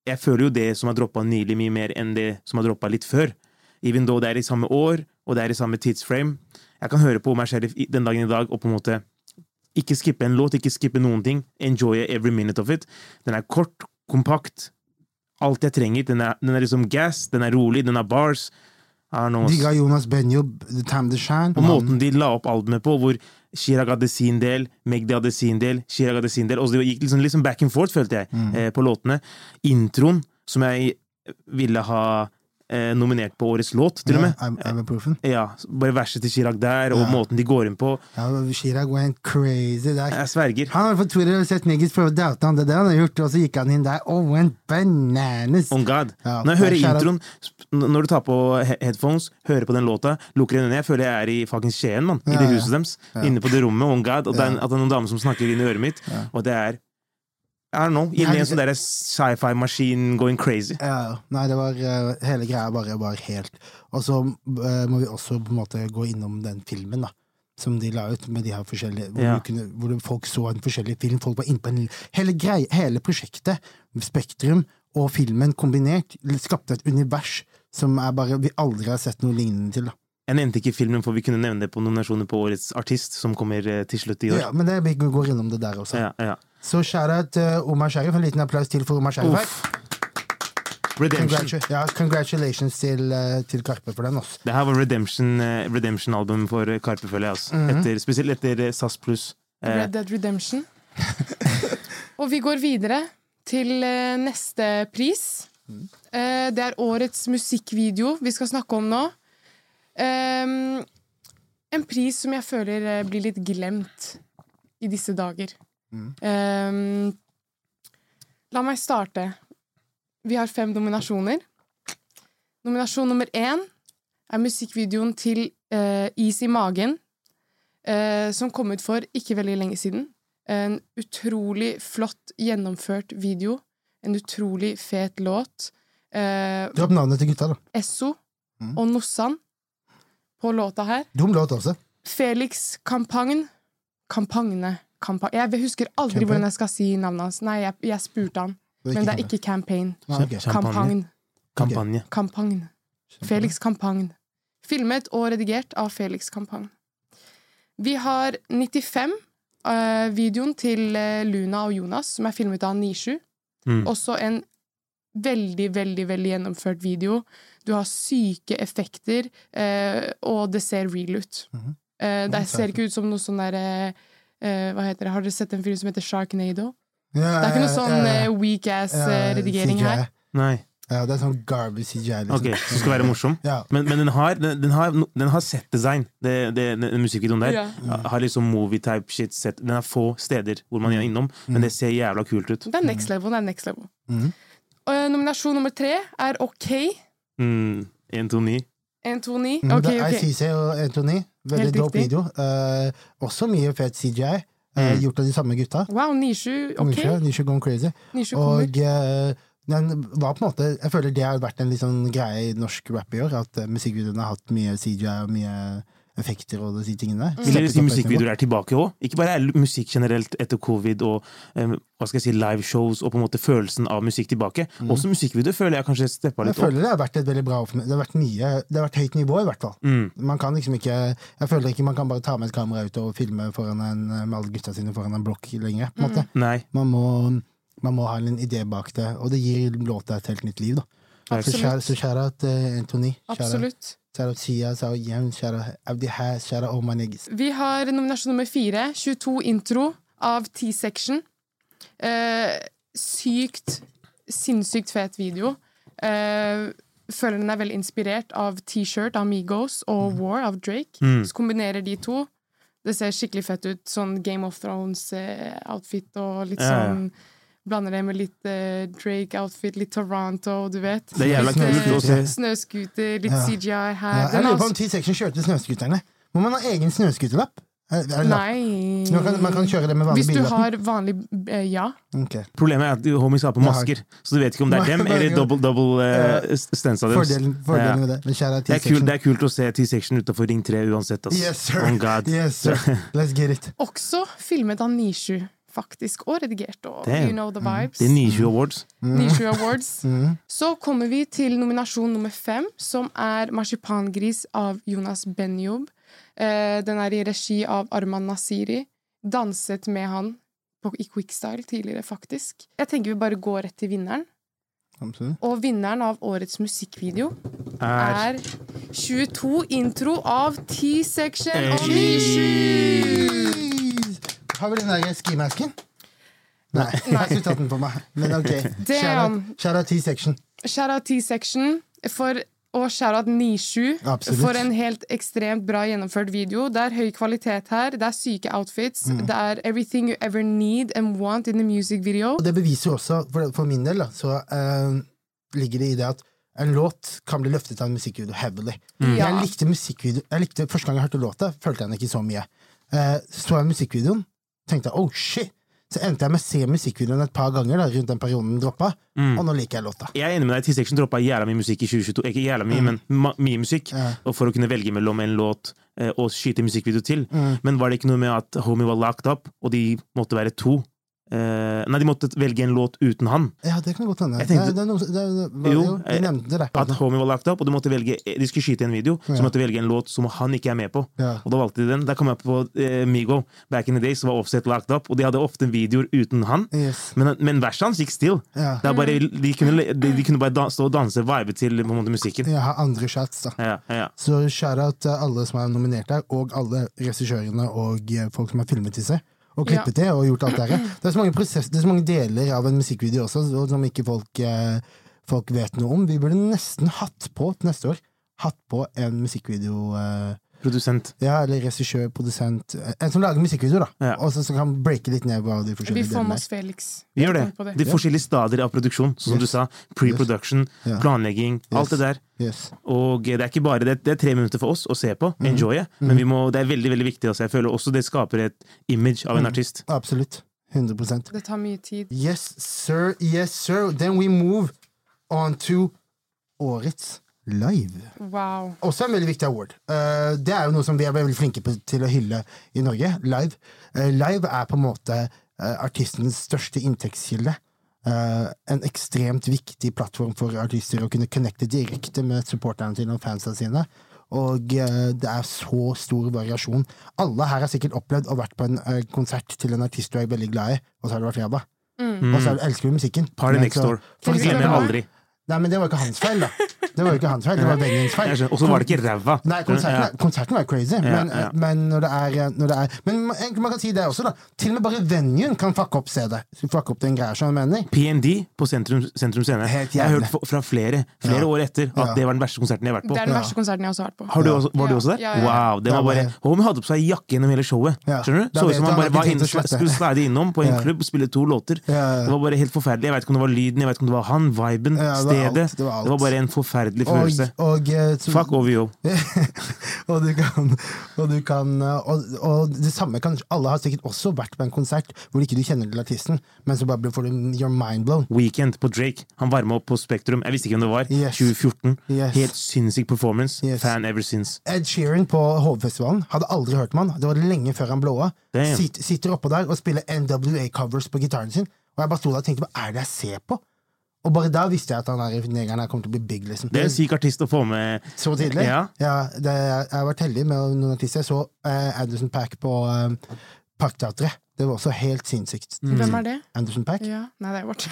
Jeg føler jo det som har droppa nylig, mye mer enn det som har droppa litt før. Even though det er i samme år, og det er i samme tidsframe. Jeg kan høre på meg selv den dagen i dag og på en måte ikke skippe en låt, ikke skippe noen ting. Enjoy every minute of it. Den er kort, kompakt. Alt jeg trenger. Den er, den er liksom gas, den er rolig, den har bars. I don't know, De ass. ga Jonas Benjob The Time The Shine. Og måten de la opp albumet på, hvor Chirag hadde sin del, Magdi hadde sin del, Chirag hadde sin del. Og det gikk liksom, liksom back and forth, følte jeg, eh, på låtene. Introen, som jeg ville ha eh, nominert på årets låt, til og med. I'm, I'm proofing. Ja, Bare verset til Chirag der, og Ja. måten de går inn på. Ja, Chirag went crazy der. Jeg sverger. Han har på Twitter sett Niggis prøve å doubte han, det der han har gjort, og så gikk han inn der og went bananas. On God. Ja, når jeg hører introen, når du tar på headphones, hører på den låta, lukker øynene Jeg føler jeg er i fuckings Skien, mann. I det huset deres. Inne på det rommet. On God. Og det er, at det er noen damer som snakker inn i øret mitt. Og det er I don't know. Inni en sånn derre sci-fi-maskin going crazy. Ja, nei, det var uh, Hele greia bare var helt Og så uh, må vi også på en måte gå innom den filmen, da. Som de la ut med de her forskjellige Hvor, Ja. kunne, hvor folk så en forskjellig film. Folk var inne på en Hele greie, hele prosjektet, Spektrum og filmen kombinert, skapte et univers som bare vi aldri har sett noe lignende til. da Jeg nevnte ikke filmen, for vi kunne nevne det på nominasjoner på Årets artist, som kommer eh, til slutt i år. Ja, men det, vi går innom det der også. Ja, ja. Så shout-out til Omar Sharif. En liten applaus til for Omar Sharif. Redemption. Congratu ja, congratulations til, eh, til Karpe for den. Også. Det her var Redemption, eh, Redemption-album for eh, Karpe, føler jeg. Altså. Mhm. etter, spesielt etter eh, SAS pluss. Eh, Red Dead Redemption. og vi går videre til eh, neste pris. Eh, det er årets musikkvideo vi skal snakke om nå. Ehm, en pris som jeg føler eh, blir litt glemt i disse dager. Ehm, la meg starte. Vi har fem nominasjoner. Nominasjon nummer én er musikkvideoen til uh, Is i magen, uh, som kom ut for ikke veldig lenge siden. En utrolig flott gjennomført video. En utrolig fet låt. Uh, Dropp navnet til gutta, da. Esso Mm. og Nossan på låta her. Dum låt også. Felix Kampagn Kampagne. Kampa jeg husker aldri Campaign? hvordan jeg skal si navnet hans. Nei, jeg, jeg spurte han, men det er ikke Campaign. Ah, ok. Champagne. Kampagn. Kampanje. Kampagn. Felix Kampagn. Filmet og redigert av Felix Kampagne Vi har 95, Uh, videoen til eh, Luna og Jonas, som er filmet av Nisju. Mm. Også en veldig, veldig veldig gjennomført video. Du har syke effekter, uh, og det ser real ut. Mhm. Uh, det ser ikke ut som noe sånn derre eh, Hva heter det? Har dere sett en film som heter Sharknado? Ja, Det er ikke noe sånn ja, eh, weak ass ja, eh, her. Nei. Ja, det er sånn garbage CGI. Liksom. Ok, så skal være morsom. Ja. Men, men den har, den, den har, den har set-design, det, det, den musikkvideoen der. Ja. Har liksom movie-type shit set. Den har få steder hvor man er innom, men det ser jævla kult ut. Det er next level. det er next level. Mm. Og, eh, nominasjon nummer tre er OK. Mm, 1, 2, 9. 1, 2, 9. Mm, Ok, det er ok. CC og Anthony. Veldig dope video. Eh, også mye fet CGI. eh, Mm. Gjort av de samme gutta. Wow, Nisju. OK. Nisha, Nisha Gone Crazy. Nishu. Og eh, den var på en måte Jeg føler det har vært en litt sånn greie i norsk rap i år. At uh, musikkvideoene har hatt mye CGI og mye effekter og de tingene. Vil dere Steppet si musikkvideoer er tilbake òg? Ikke bare er musikk generelt etter covid og um, hva skal jeg si, liveshows og på en måte følelsen av musikk tilbake. Også musikkvideoer føler jeg kanskje steppa litt opp. Jeg føler det har vært et veldig bra Det har vært mye Det har vært høyt nivå, i hvert fall. Mm. Man kan liksom ikke Jeg føler ikke man kan bare ta med et kamera ut og filme foran en, med alle gutta sine foran en blokk lenger. På en måte. Nei. Man må, man må ha en idé bak det, og det gir låta et helt nytt liv. da Så Absolutt. Så shout-out uh, Anthony. Absolutt. Shout-out Sia, shout-out Jem, shout-out Abdi Has, shout-out All My Vi har nominasjon nummer fire. 22 intro av T-section. Eh, sykt, sinnssykt fet video. Eh, føler den er veldig inspirert av T-shirt av Migos og War av Drake. Mm. Så kombinerer de to. Det ser skikkelig fett ut. Sånn Game of Thrones-outfit og litt Ja, ja. Blander det med litt eh, Drake-outfit, litt Toronto, du vet. Det er jævla kult å eh, se. Snøscooter, litt Ja. CGI Ja, jeg lurer er på om T-section kjørte snøscooterne. Må man ha egen snøscooterlapp? Er- er det lapp? Nei kan, man kan kjøre det med vanlig Hvis du har vanlig eh, Ja. Okay. Problemet er at homies har på masker, så du vet ikke om det er dem eller double, double uh, stens av dem. Fordelen, fordelen Ja. med det. Det er, kult, det er kult å se T-section utafor Ring 3 uansett. Ass. Yes, sir. Oh God. Yes, sir. Let's get it. Også filmet av Nisju, faktisk, og redigert. Og Damn. you know the vibes. Det er 29 Awards. Nishu Awards. Så kommer vi til nominasjon nummer fem, som er Marsipangris av Jonas Benjob. Eh, den er i regi av Arman Nasiri. Danset med han på, i Quickstyle tidligere, faktisk. Jeg tenker vi bare går rett til vinneren. Og vinneren av årets musikkvideo Er er 22 intro av T-section og Hey. Har vi den der skimasken? Nei, jeg har ikke tatt den på meg. Men ok. Shout-out T-section. Shout-out T-section for, og Nisju Absolutt. for en helt ekstremt bra gjennomført video. Det er høy kvalitet her, det er syke outfits, Mm. det er everything you ever need and want in a music video. Og det beviser også, for, for min del, da, så uh, ligger det i det at en låt kan bli løftet av en musikkvideo heavily. Ja. Jeg likte musikkvideo jeg likte, Første gang jeg hørte låta, følte jeg den ikke så mye. Uh, så jeg musikkvideoen, tenkte jeg oh shit! Så endte jeg med å se musikkvideoen et par ganger da, rundt den perioden den droppa, Mm. og nå liker jeg låta. Jeg er enig med deg. T-section droppa jævla mye musikk i 2022. Ikke jævla mye, men mye musikk. Mm. Ja. Og for å kunne velge mellom en låt eh, og skyte musikkvideo til. Mm. Men var det ikke noe med at Homie var locked up, og de måtte være to? Eh, nei, de måtte velge en låt uten han. Ja, det kan godt hende. Tenkte- det, det, det, det, Jo, de eh, nevnte det. At Homie var lagt opp, og de måtte velge De skulle skyte en video, så Ja. måtte velge en låt som han ikke er med på. Ja. Og da valgte de den. Der kom jeg på eh, Migo. Back in the days så var Offset lagt opp, og de hadde ofte videoer uten han. Yes. Men, men verset hans gikk still. Ja. Det bare, de, kunne, de, de kunne bare da, stå og danse, vibe til måte, musikken. Jeg har andre chats, da. Ja, ja, ja. Så shout-out til alle som er nominert der, og alle regissørene og eh, folk som har filmet disse. Og Ja. klippet det og gjort alt det her. Det er så mange prosess, det er så mange deler av en musikkvideo også som ikke folk, eh, folk vet noe om. Vi burde nesten hatt på til neste år hatt på en musikkvideo eh, Produsent. Ja, eller regissør, produsent eh, En som lager musikkvideoer, da. Ja. Og så som kan breake litt ned hva de Vi får med oss Felix. Vi gjør det. det. De forskjellige stadier av produksjon, som Yes. du sa. Pre-production, yes. planlegging, alt det der. Yes. Og det er ikke bare det, det er tre minutter for oss å se på, mm. enjoye, men vi må, det er veldig veldig viktig. Altså. Jeg føler også det skaper et image av en Mhm. artist. Absolutt. 100% Det tar mye tid. Yes, sir. Yes, sir. Then we move on to årets live. Wow. Også en veldig viktig award. Eh, det er jo noe som vi er veldig flinke på, til å hylle i Norge. Live. Eh, live er på en måte eh, artistens største inntektskilde. Eh, en ekstremt viktig plattform for artister å kunne connecte direkte med supporterne sine og fansa sine. Og det er så stor variasjon. Alle her har sikkert opplevd å vært på en konsert til en artist du er veldig glad i, og så har du vært ræva. Mm. Og så er elsker du musikken. Party next door. for jeg aldri. Nei, men det var ikke hans feil, da. Det var jo ikke hans feil, det var Benjamins feil. Og så var det ikke ræva. Nei, konserten, Ja. er- konserten var crazy, men, ja. men når det er, når det er Men man- man kan si det også, da. Til og med bare venuen kan fucke opp stedet. Fucke opp den greia, som jeg mener. PND på Sentrum, sentrum Scene. Helt Jeg har hørt fra flere flere Ja. år etter at Ja. det var den verste konserten jeg har vært på. Det er den verste konserten jeg også har vært på. Har du også, var du også der? Ja, ja, ja. Wow, det var bare Homie hadde på seg jakke gjennom hele showet. Ja. Skjønner du? Så ut som han han bare var inn, skulle slide innom på en Ja. klubb spille to låter. Ja. Det var bare helt forferdelig. Jeg veit ikke om det var lyden, jeg veit ikke om det var han, viben, Ja, det var alt, det var alt. Det var bare en forferdelig følelse. og, og, så- Fuck OVO. og du kan, og, du kan eh, og, det samme kan Alle har sikkert også vært på en konsert hvor ikke du kjenner til artisten, men så bare får du your mind blown. Weekend på Drake. Han varma opp på Spektrum. Jeg visste ikke hvem det var. Yes. 2014. Yes. Helt sinnssyk performance. Yes. Fan ever since. Ed Sheeran på Hovefestivalen hadde aldri hørt om han. Det var lenge før han blåa. Sitter oppå der og spiller NWA-covers på gitaren sin. Og jeg bare sto der og tenkte hva er det jeg ser på? Og bare da visste jeg at han negeren her kommer til å bli big. liksom. Det er en syk artist å få med. Så tidlig? Ja. det, jeg har vært heldig med noen artister. Jeg så eh, Anderson Pack på eh, Parkteatret. Det var også helt sinnssykt. Hvem er det? Anderson Pack? Ja. Nei, det er vårt.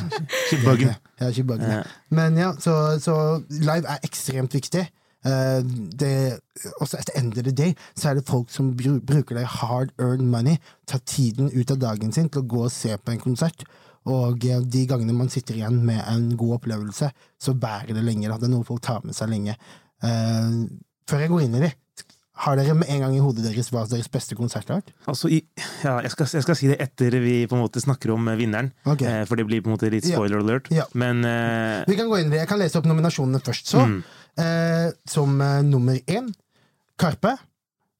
Skibuggen. Ja, Ja. Men ja, så, så live er ekstremt viktig. Uh, det, også etter end of the day så er det folk som bruker det hard earned money, tar tiden ut av dagen sin til å gå og se på en konsert. Og eh, de gangene man sitter igjen med en god opplevelse, så bærer det lenge. Da. Det er noe folk tar med seg lenge. Uh, før jeg går inn i det, har dere med en gang i hodet deres hva deres beste konsert har vært? Altså, ja, jeg, skal, jeg skal si det etter vi på en måte snakker om eh, vinneren, okay. for det blir på en måte litt spoiler alert. Ja. Men uh... Vi kan gå inn i det. Jeg kan lese opp nominasjonene først. Så, Mm. Uh, som nummer én, Karpe.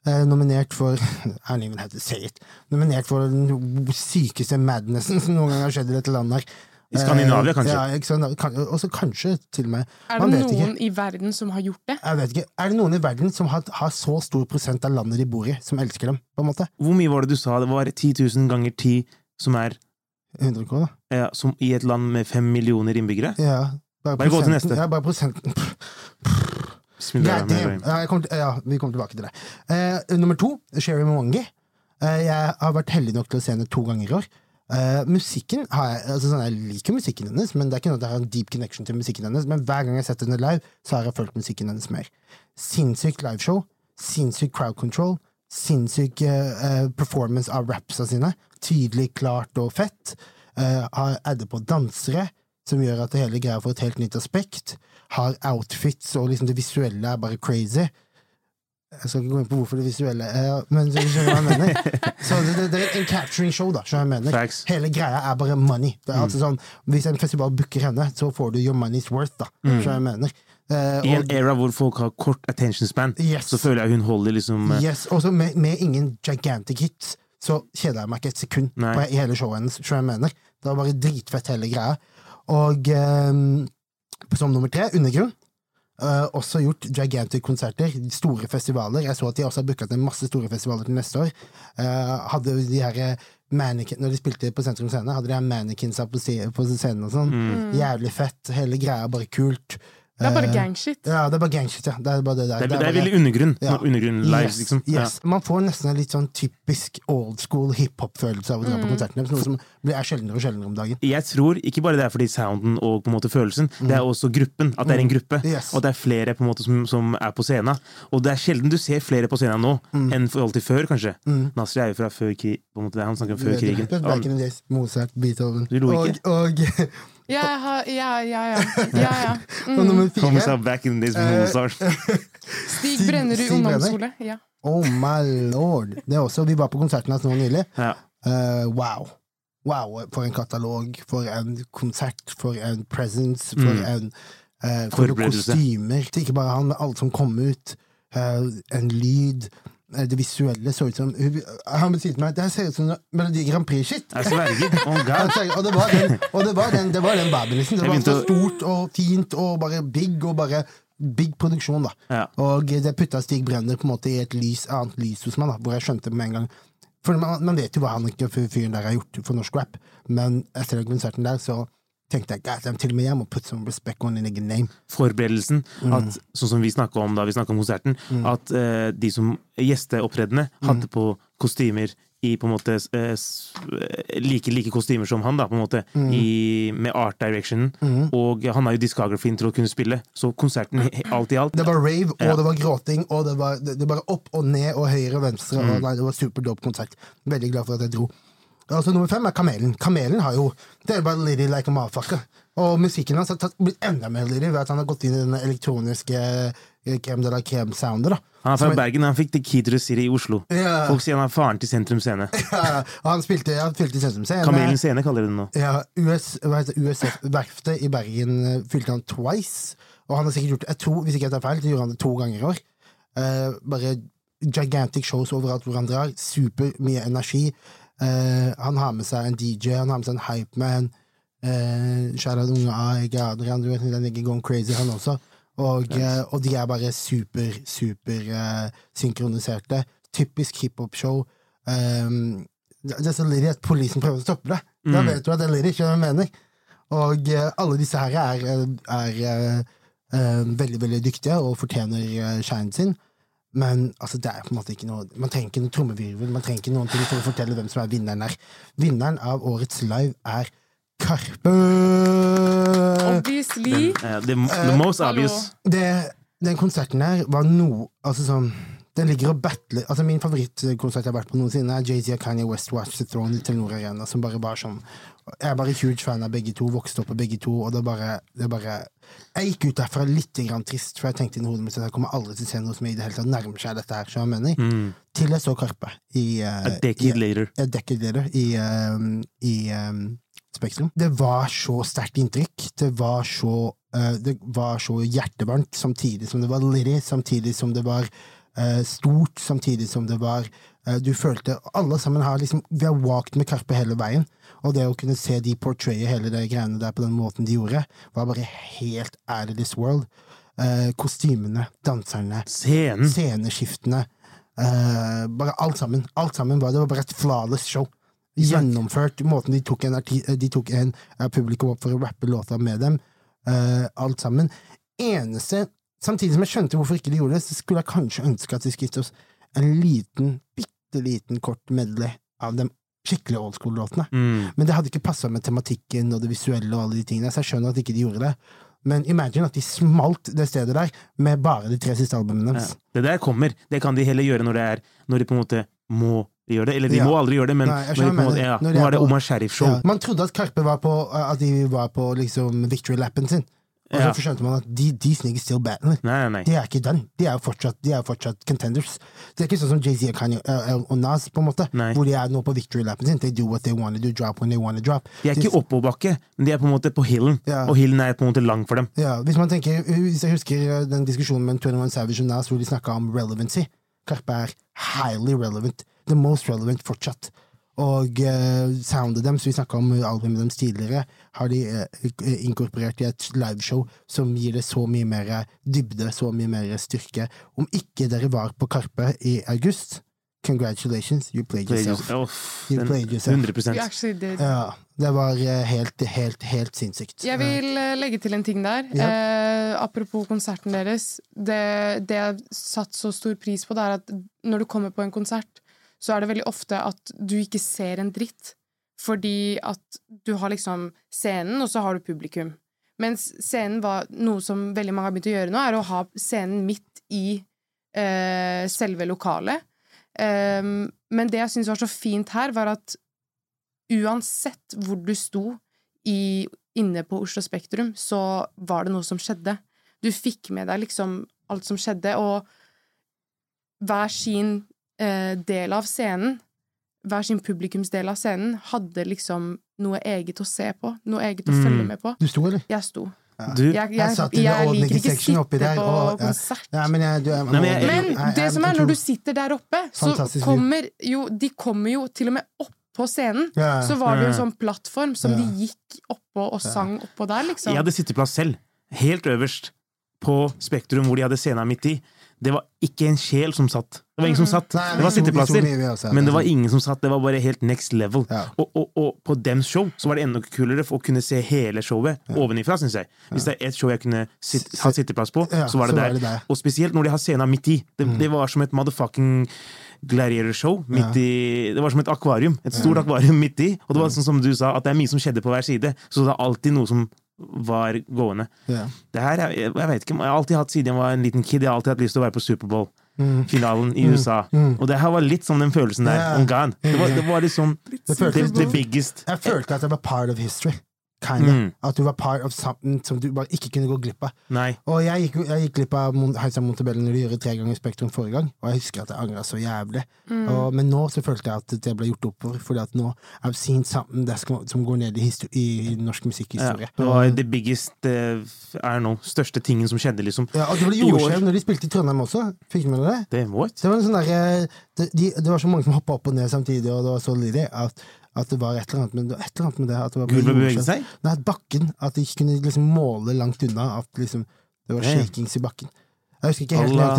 Eh, nominert for I don't even have to say it. Nominert for den sykeste madnessen som noen gang har skjedd i dette landet. her. I Skandinavia, Eh, kanskje? Ja? Kan- også kanskje til og med. Er det noen ikke. i verden som har gjort det? Jeg vet ikke. Er det noen i verden som har, har så stor prosent av landet de bor i, som elsker dem? på en måte? hvor mye var det du sa? Det var 10 000 ganger 10, som er 100 kroner? Ja, som i et land med fem millioner innbyggere? Ja. Bare, Bare gå til neste. Ja, bare prosenten. Pff, damn. Ja, jeg kommer til, ja, vi kommer tilbake til det. Uh, nummer to, Sherry Mwangi. Uh, jeg har vært heldig nok til å se henne to ganger i år. Uh, musikken har jeg, altså sånn, Jeg liker musikken hennes, men det er ikke noe at jeg har en deep connection til musikken hennes. Men hver gang jeg har sett henne live, så har jeg følt musikken hennes mer. Sinnssykt liveshow. Sinnssykt crowd control. Sinnssyk performance av rapsa sine. Tydelig, klart og fett. Uh, har addet på dansere, som gjør at det hele greia får et helt nytt aspekt. Har outfits, og liksom det visuelle er bare crazy. Jeg skal ikke gå inn på hvorfor det visuelle er Men du skjønner hva jeg mener. Så det, det, er en capturing show, da. jeg mener. Hele greia er bare money. Det er altså sånn, Hvis en festival booker henne, så får du your money's worth. da skjønner jeg mener. Eh, I en era hvor folk har kort attention span, Yes. så føler jeg hun holder liksom eh, Yes, også med, med ingen gigantic hits, så kjeder jeg meg ikke et sekund Nei. på, i hele showet hennes. jeg mener. Det var bare dritfett, hele greia. Og ehm, som nummer tre, Undergrunn. Uh, også gjort gigantic-konserter, store festivaler. Jeg så at de også har booka til masse store festivaler til neste år. Uh, hadde de her eh, mannequin, Når de spilte på Sentrum Scene, hadde de her mannequinsa på, scenen og sånn. Mm. Jævlig fett. Hele greia bare kult. Det er bare Eh, gangshit. Ja, det er bare gangshit, ja. Det er bare det der. Det er, Det veldig undergrunn. Ja. Undergrunn live, Yes, liksom. yes. Man får nesten en litt sånn typisk old school hiphop-følelse av å dra på konserten deres, noe som er sjeldnere og sjeldnere om dagen. Jeg tror ikke bare det er fordi sounden og på en måte følelsen, det er også gruppen. At det er en gruppe. Mm. Yes. Og det er flere på en måte som, som er på scenen. Og det er sjelden du ser flere på scenen nå Mm. enn forhold alltid før, kanskje. Nasri er jo fra før krig, på en måte, er han snakker om før krigen. Back in the days, Mozart, Beethoven Du lo og, og, Ja, ja, ja, ja. ja, ja. Mm. nummer Kommer seg back in the days Eh, Mozart. Stig Brenner. ungdomsskole. Ja. Oh my lord! Det er også, Vi var på konserten hans nå nylig. Ja. Uh, wow. Wow, for en katalog, for en konsert, for en presence, for Mm. en uh, for noen kostymer. Ikke bare han, men alt som kom ut. Uh, en lyd. Eh, det visuelle så ut som Han sier si til meg det ser ut som Melodi Grand! Jeg sverger. Oh Og det var den, og det var den, det var den liksom. Det var så stort og fint og bare big og bare big produksjon, da. Ja. Og det putta Stig Brenner på en måte i et lys, annet lys hos meg, da, hvor jeg skjønte med en gang For man, man vet jo hva han fyren der har gjort for norsk rap, men etter den konserten der, så tenkte jeg at til og med jeg må put some respect on a nigga name. Forberedelsen, at, sånn som vi snakka om da vi snakka om konserten, at uh, de som gjesteopptredende hadde på kostymer i på en måte uh, eh, like like kostymer som han, da, på en måte, i, med art direction. Og han har jo discografien til å kunne spille, så konserten alt i alt Det var rave, og Ja. det var gråting, og det var det, det var opp og ned og høyre og venstre. Og nei, det var superdope konsert. Veldig glad for at jeg dro. Altså Nummer fem er Kamelen. Kamelen har jo Det er bare Liddy like a motherfucker. Og musikken hans har blitt enda mer Liddy ved at han har gått inn i den elektroniske Kem de la Kem-sounder. Han er fra Bergen, han fikk The Key to City i Oslo. Ja. Folk sier han er faren til Sentrum Scene. Ja, han spilte, han spilte i Sentrum Scene. Kamelen Scene kaller de det nå. Ja, US, USF-verftet i Bergen eh, fylte han twice. Og han har sikkert gjort jeg tror, hvis ikke jeg tar feil, så gjorde han det to ganger i år. Uh, bare gigantic shows overalt hvor han drar. Super mye energi. Eh, han har med seg en DJ, han har med seg en hypeman. Uh, Shout-out unge A, jeg er Adrian, du vet, den ligger going crazy, han også. Og, uh, og de er bare super, super uh, synkroniserte. Typisk hiphop-show. Um, det det er så lydig at politiet prøver å stoppe det. Da Mm. vet du at det er lydig, ikke hva jeg mener. Og eh, alle disse her er, er eh, eh, veldig, veldig dyktige og fortjener shinen sin. Men altså, det er på en måte ikke noe man trenger ikke noe trommevirvel, man trenger ikke noen ting for å fortelle hvem som er vinneren her. Vinneren av årets live er Karpe! Obviously. Eh, the, the most obvious. Det, den konserten her var noe Altså sånn Den ligger og battler Altså Min favorittkonsert jeg har vært på noensinne, er Jay-Z og Kanye West Watch the Throne i Telenor Arena, som bare var sånn Jeg er bare huge fan av begge to, vokste opp med begge to, og det bare, det bare Jeg gikk ut derfra litt grann trist, for jeg tenkte inni hodet mitt at jeg kommer aldri til å se noe som i det hele tatt nærmer seg dette her, som jeg mener. Mm. Til jeg så Karpe i uh, A decade i, later. a decade later i, um, i um, Spektrum. Det var så sterkt inntrykk. Det var så, uh, det var så hjertevarmt, samtidig som det var litty, samtidig som det var stort, samtidig som det var eh, Du følte Alle sammen har liksom Vi har walked med Karpe hele veien, og det å kunne se de portraye hele de greiene der på den måten de gjorde, var bare helt out of this world. Eh, kostymene, danserne, Scenen. sceneskiftene. eh, bare alt sammen. Alt sammen var, det var bare et flawless show. Gjennomført. Måten de tok en, de tok en uh, publikum opp for å rappe låta med dem. eh, alt sammen. Eneste Samtidig som jeg skjønte hvorfor ikke de gjorde det, så skulle jeg kanskje ønske at de skulle gitt oss en liten, bitte liten kort medley av de skikkelig old school-låtene. Mm. Men det hadde ikke passa med tematikken og det visuelle og alle de tingene, så jeg skjønner at ikke de gjorde det. Men imagine at de smalt det stedet der med bare de tre siste albumene Ja. deres. Det der kommer. Det kan de heller gjøre når, det er, når de på en måte må gjøre det. Eller de Ja. må aldri gjøre det, men Nei, når de på en måte, ja, nå er det Omar Sharif-show. Ja. Man trodde at Karpe var på, at de var på liksom victory-lappen sin, og så skjønte man at de, de sneakers still battler. Nei, nei. De er ikke done. De er jo fortsatt, de er fortsatt contenders. Det er ikke sånn som Jay-Z og Kanye uh, og Nas, på en måte, Nei. hvor de er nå på victory-lappen sin. They do what they wanna do, drop when they want to drop. De er ikke oppoverbakke, men de er på en måte på hillen. Ja. Og hillen er på en måte lang for dem. Ja, hvis man tenker, hvis jeg husker eh, den diskusjonen med 21 Savage og Nas hvor de snakka om relevancy. Karpe er highly relevant. The most relevant fortsatt. Og uh, soundet deres, vi snakka om albumet deres tidligere, har de uh, inkorporert i et liveshow som gir det så mye mer dybde, så mye mer styrke. Om ikke dere var på Karpe i august, congratulations, you played yourself. You played yourself. 100 We actually did. Ja, det var eh, helt, helt, helt sinnssykt. Jeg vil legge til en ting der. Ja. Eh, apropos konserten deres. Det, det jeg satt så stor pris på, det er at når du kommer på en konsert, så er det veldig ofte at du ikke ser en dritt. Fordi at du har liksom scenen, og så har du publikum. Mens scenen var noe som veldig mange har begynt å gjøre nå, er å ha scenen midt i eh, selve lokalet. Um, men det jeg syns var så fint her, var at uansett hvor du sto i, inne på Oslo Spektrum, så var det noe som skjedde. Du fikk med deg liksom alt som skjedde, og hver sin eh, del av scenen, hver sin publikumsdel av scenen, hadde liksom noe eget å se på, noe eget å Mm. følge med på. Du sto, eller? Jeg sto. Du, Jeg, jeg, Jeg jeg, liker ikke å oppi sitte der, på og- konsert. Ja, men jeg, du, jeg, Nei, men Men det som er, når du sitter der oppe, så kommer jo De kommer jo til og med opp på scenen. Så var det jo en sånn plattform som de gikk oppå og sang oppå der, liksom. jeg hadde sitteplass selv. Helt øverst på Spektrum, hvor de hadde scenen midt i. Det var ikke en sjel som satt. Det var ingen som satt. Nei, Det var sitteplasser, også, men det var ingen som satt. Det var bare helt next level. Ja. Og, og, og på dems show så var det enda kulere for å kunne se hele showet ovenifra, syns jeg. Hvis det er et show jeg kunne sit, ha sitteplass på, Ja, så var det så var der. det der. Og spesielt når de har scenen midt i. Det, det var som et motherfucking gladiator-show. midt i- Det var som et akvarium. Et stort akvarium midt i. Og det var sånn som du sa, at det er mye som skjedde på hver side. Så det er alltid noe som var gående. Det her, jeg, jeg vet ikke, jeg har alltid hatt siden jeg var en liten kid, jeg har alltid hatt lyst til å være på Superbowl-finalen i USA. Og det her var litt som den følelsen der. Yeah. Det var, det var liksom Det føltes- the, the biggest Jeg følte at jeg var part of history. Kinda. Mm. At du var part of something som du bare ikke kunne gå glipp av. Nei. Og jeg gikk, jeg gikk glipp av Mon- Heisa Montebello når de gjorde tre ganger Spektrum forrige gang, og jeg husker at jeg angra så jævlig. Og, men nå så følte jeg at det ble gjort opp for, fordi at nå I've seen something som går ned i, i, i norsk musikkhistorie. det Og the biggest uh, er nå, største tingen som skjedde, liksom. Ja, og det ble jordskjelv når de spilte i Trondheim også. Fikk du med deg det? Det. Det var, en sånn der, det, de, det var så mange som hoppa opp og ned samtidig, og det var så lydig at, at det var et eller annet med, et eller annet med det. At det var Gulvet beveget seg? Nei, at bakken. At de ikke kunne liksom måle langt unna. At liksom, det var shakings i bakken. Jeg husker ikke helt Allah,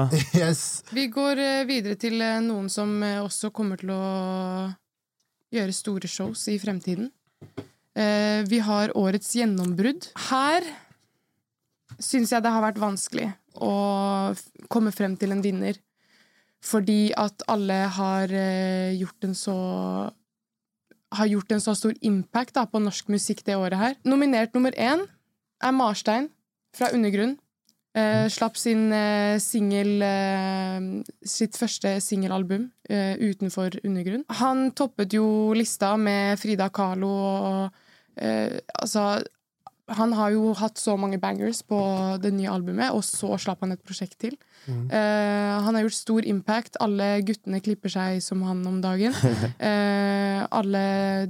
langt til de, yes. Vi går eh, videre til eh, noen som eh, også kommer til å gjøre store shows i fremtiden. Eh, Vi har årets gjennombrudd. Her syns jeg det har vært vanskelig å komme frem til en vinner. Fordi at alle har gjort en så har gjort en så stor impact da, på norsk musikk det året her. Nominert nummer én er Marstein fra Undergrunn. Eh, slapp sin eh, singel eh, Sitt første singelalbum eh, utenfor Undergrunn. Han toppet jo lista med Frida Kahlo og eh, Altså Han har jo hatt så mange bangers på det nye albumet, og så slapp han et prosjekt til. Eh, han har gjort stor impact. Alle guttene klipper seg som han om dagen. Eh, alle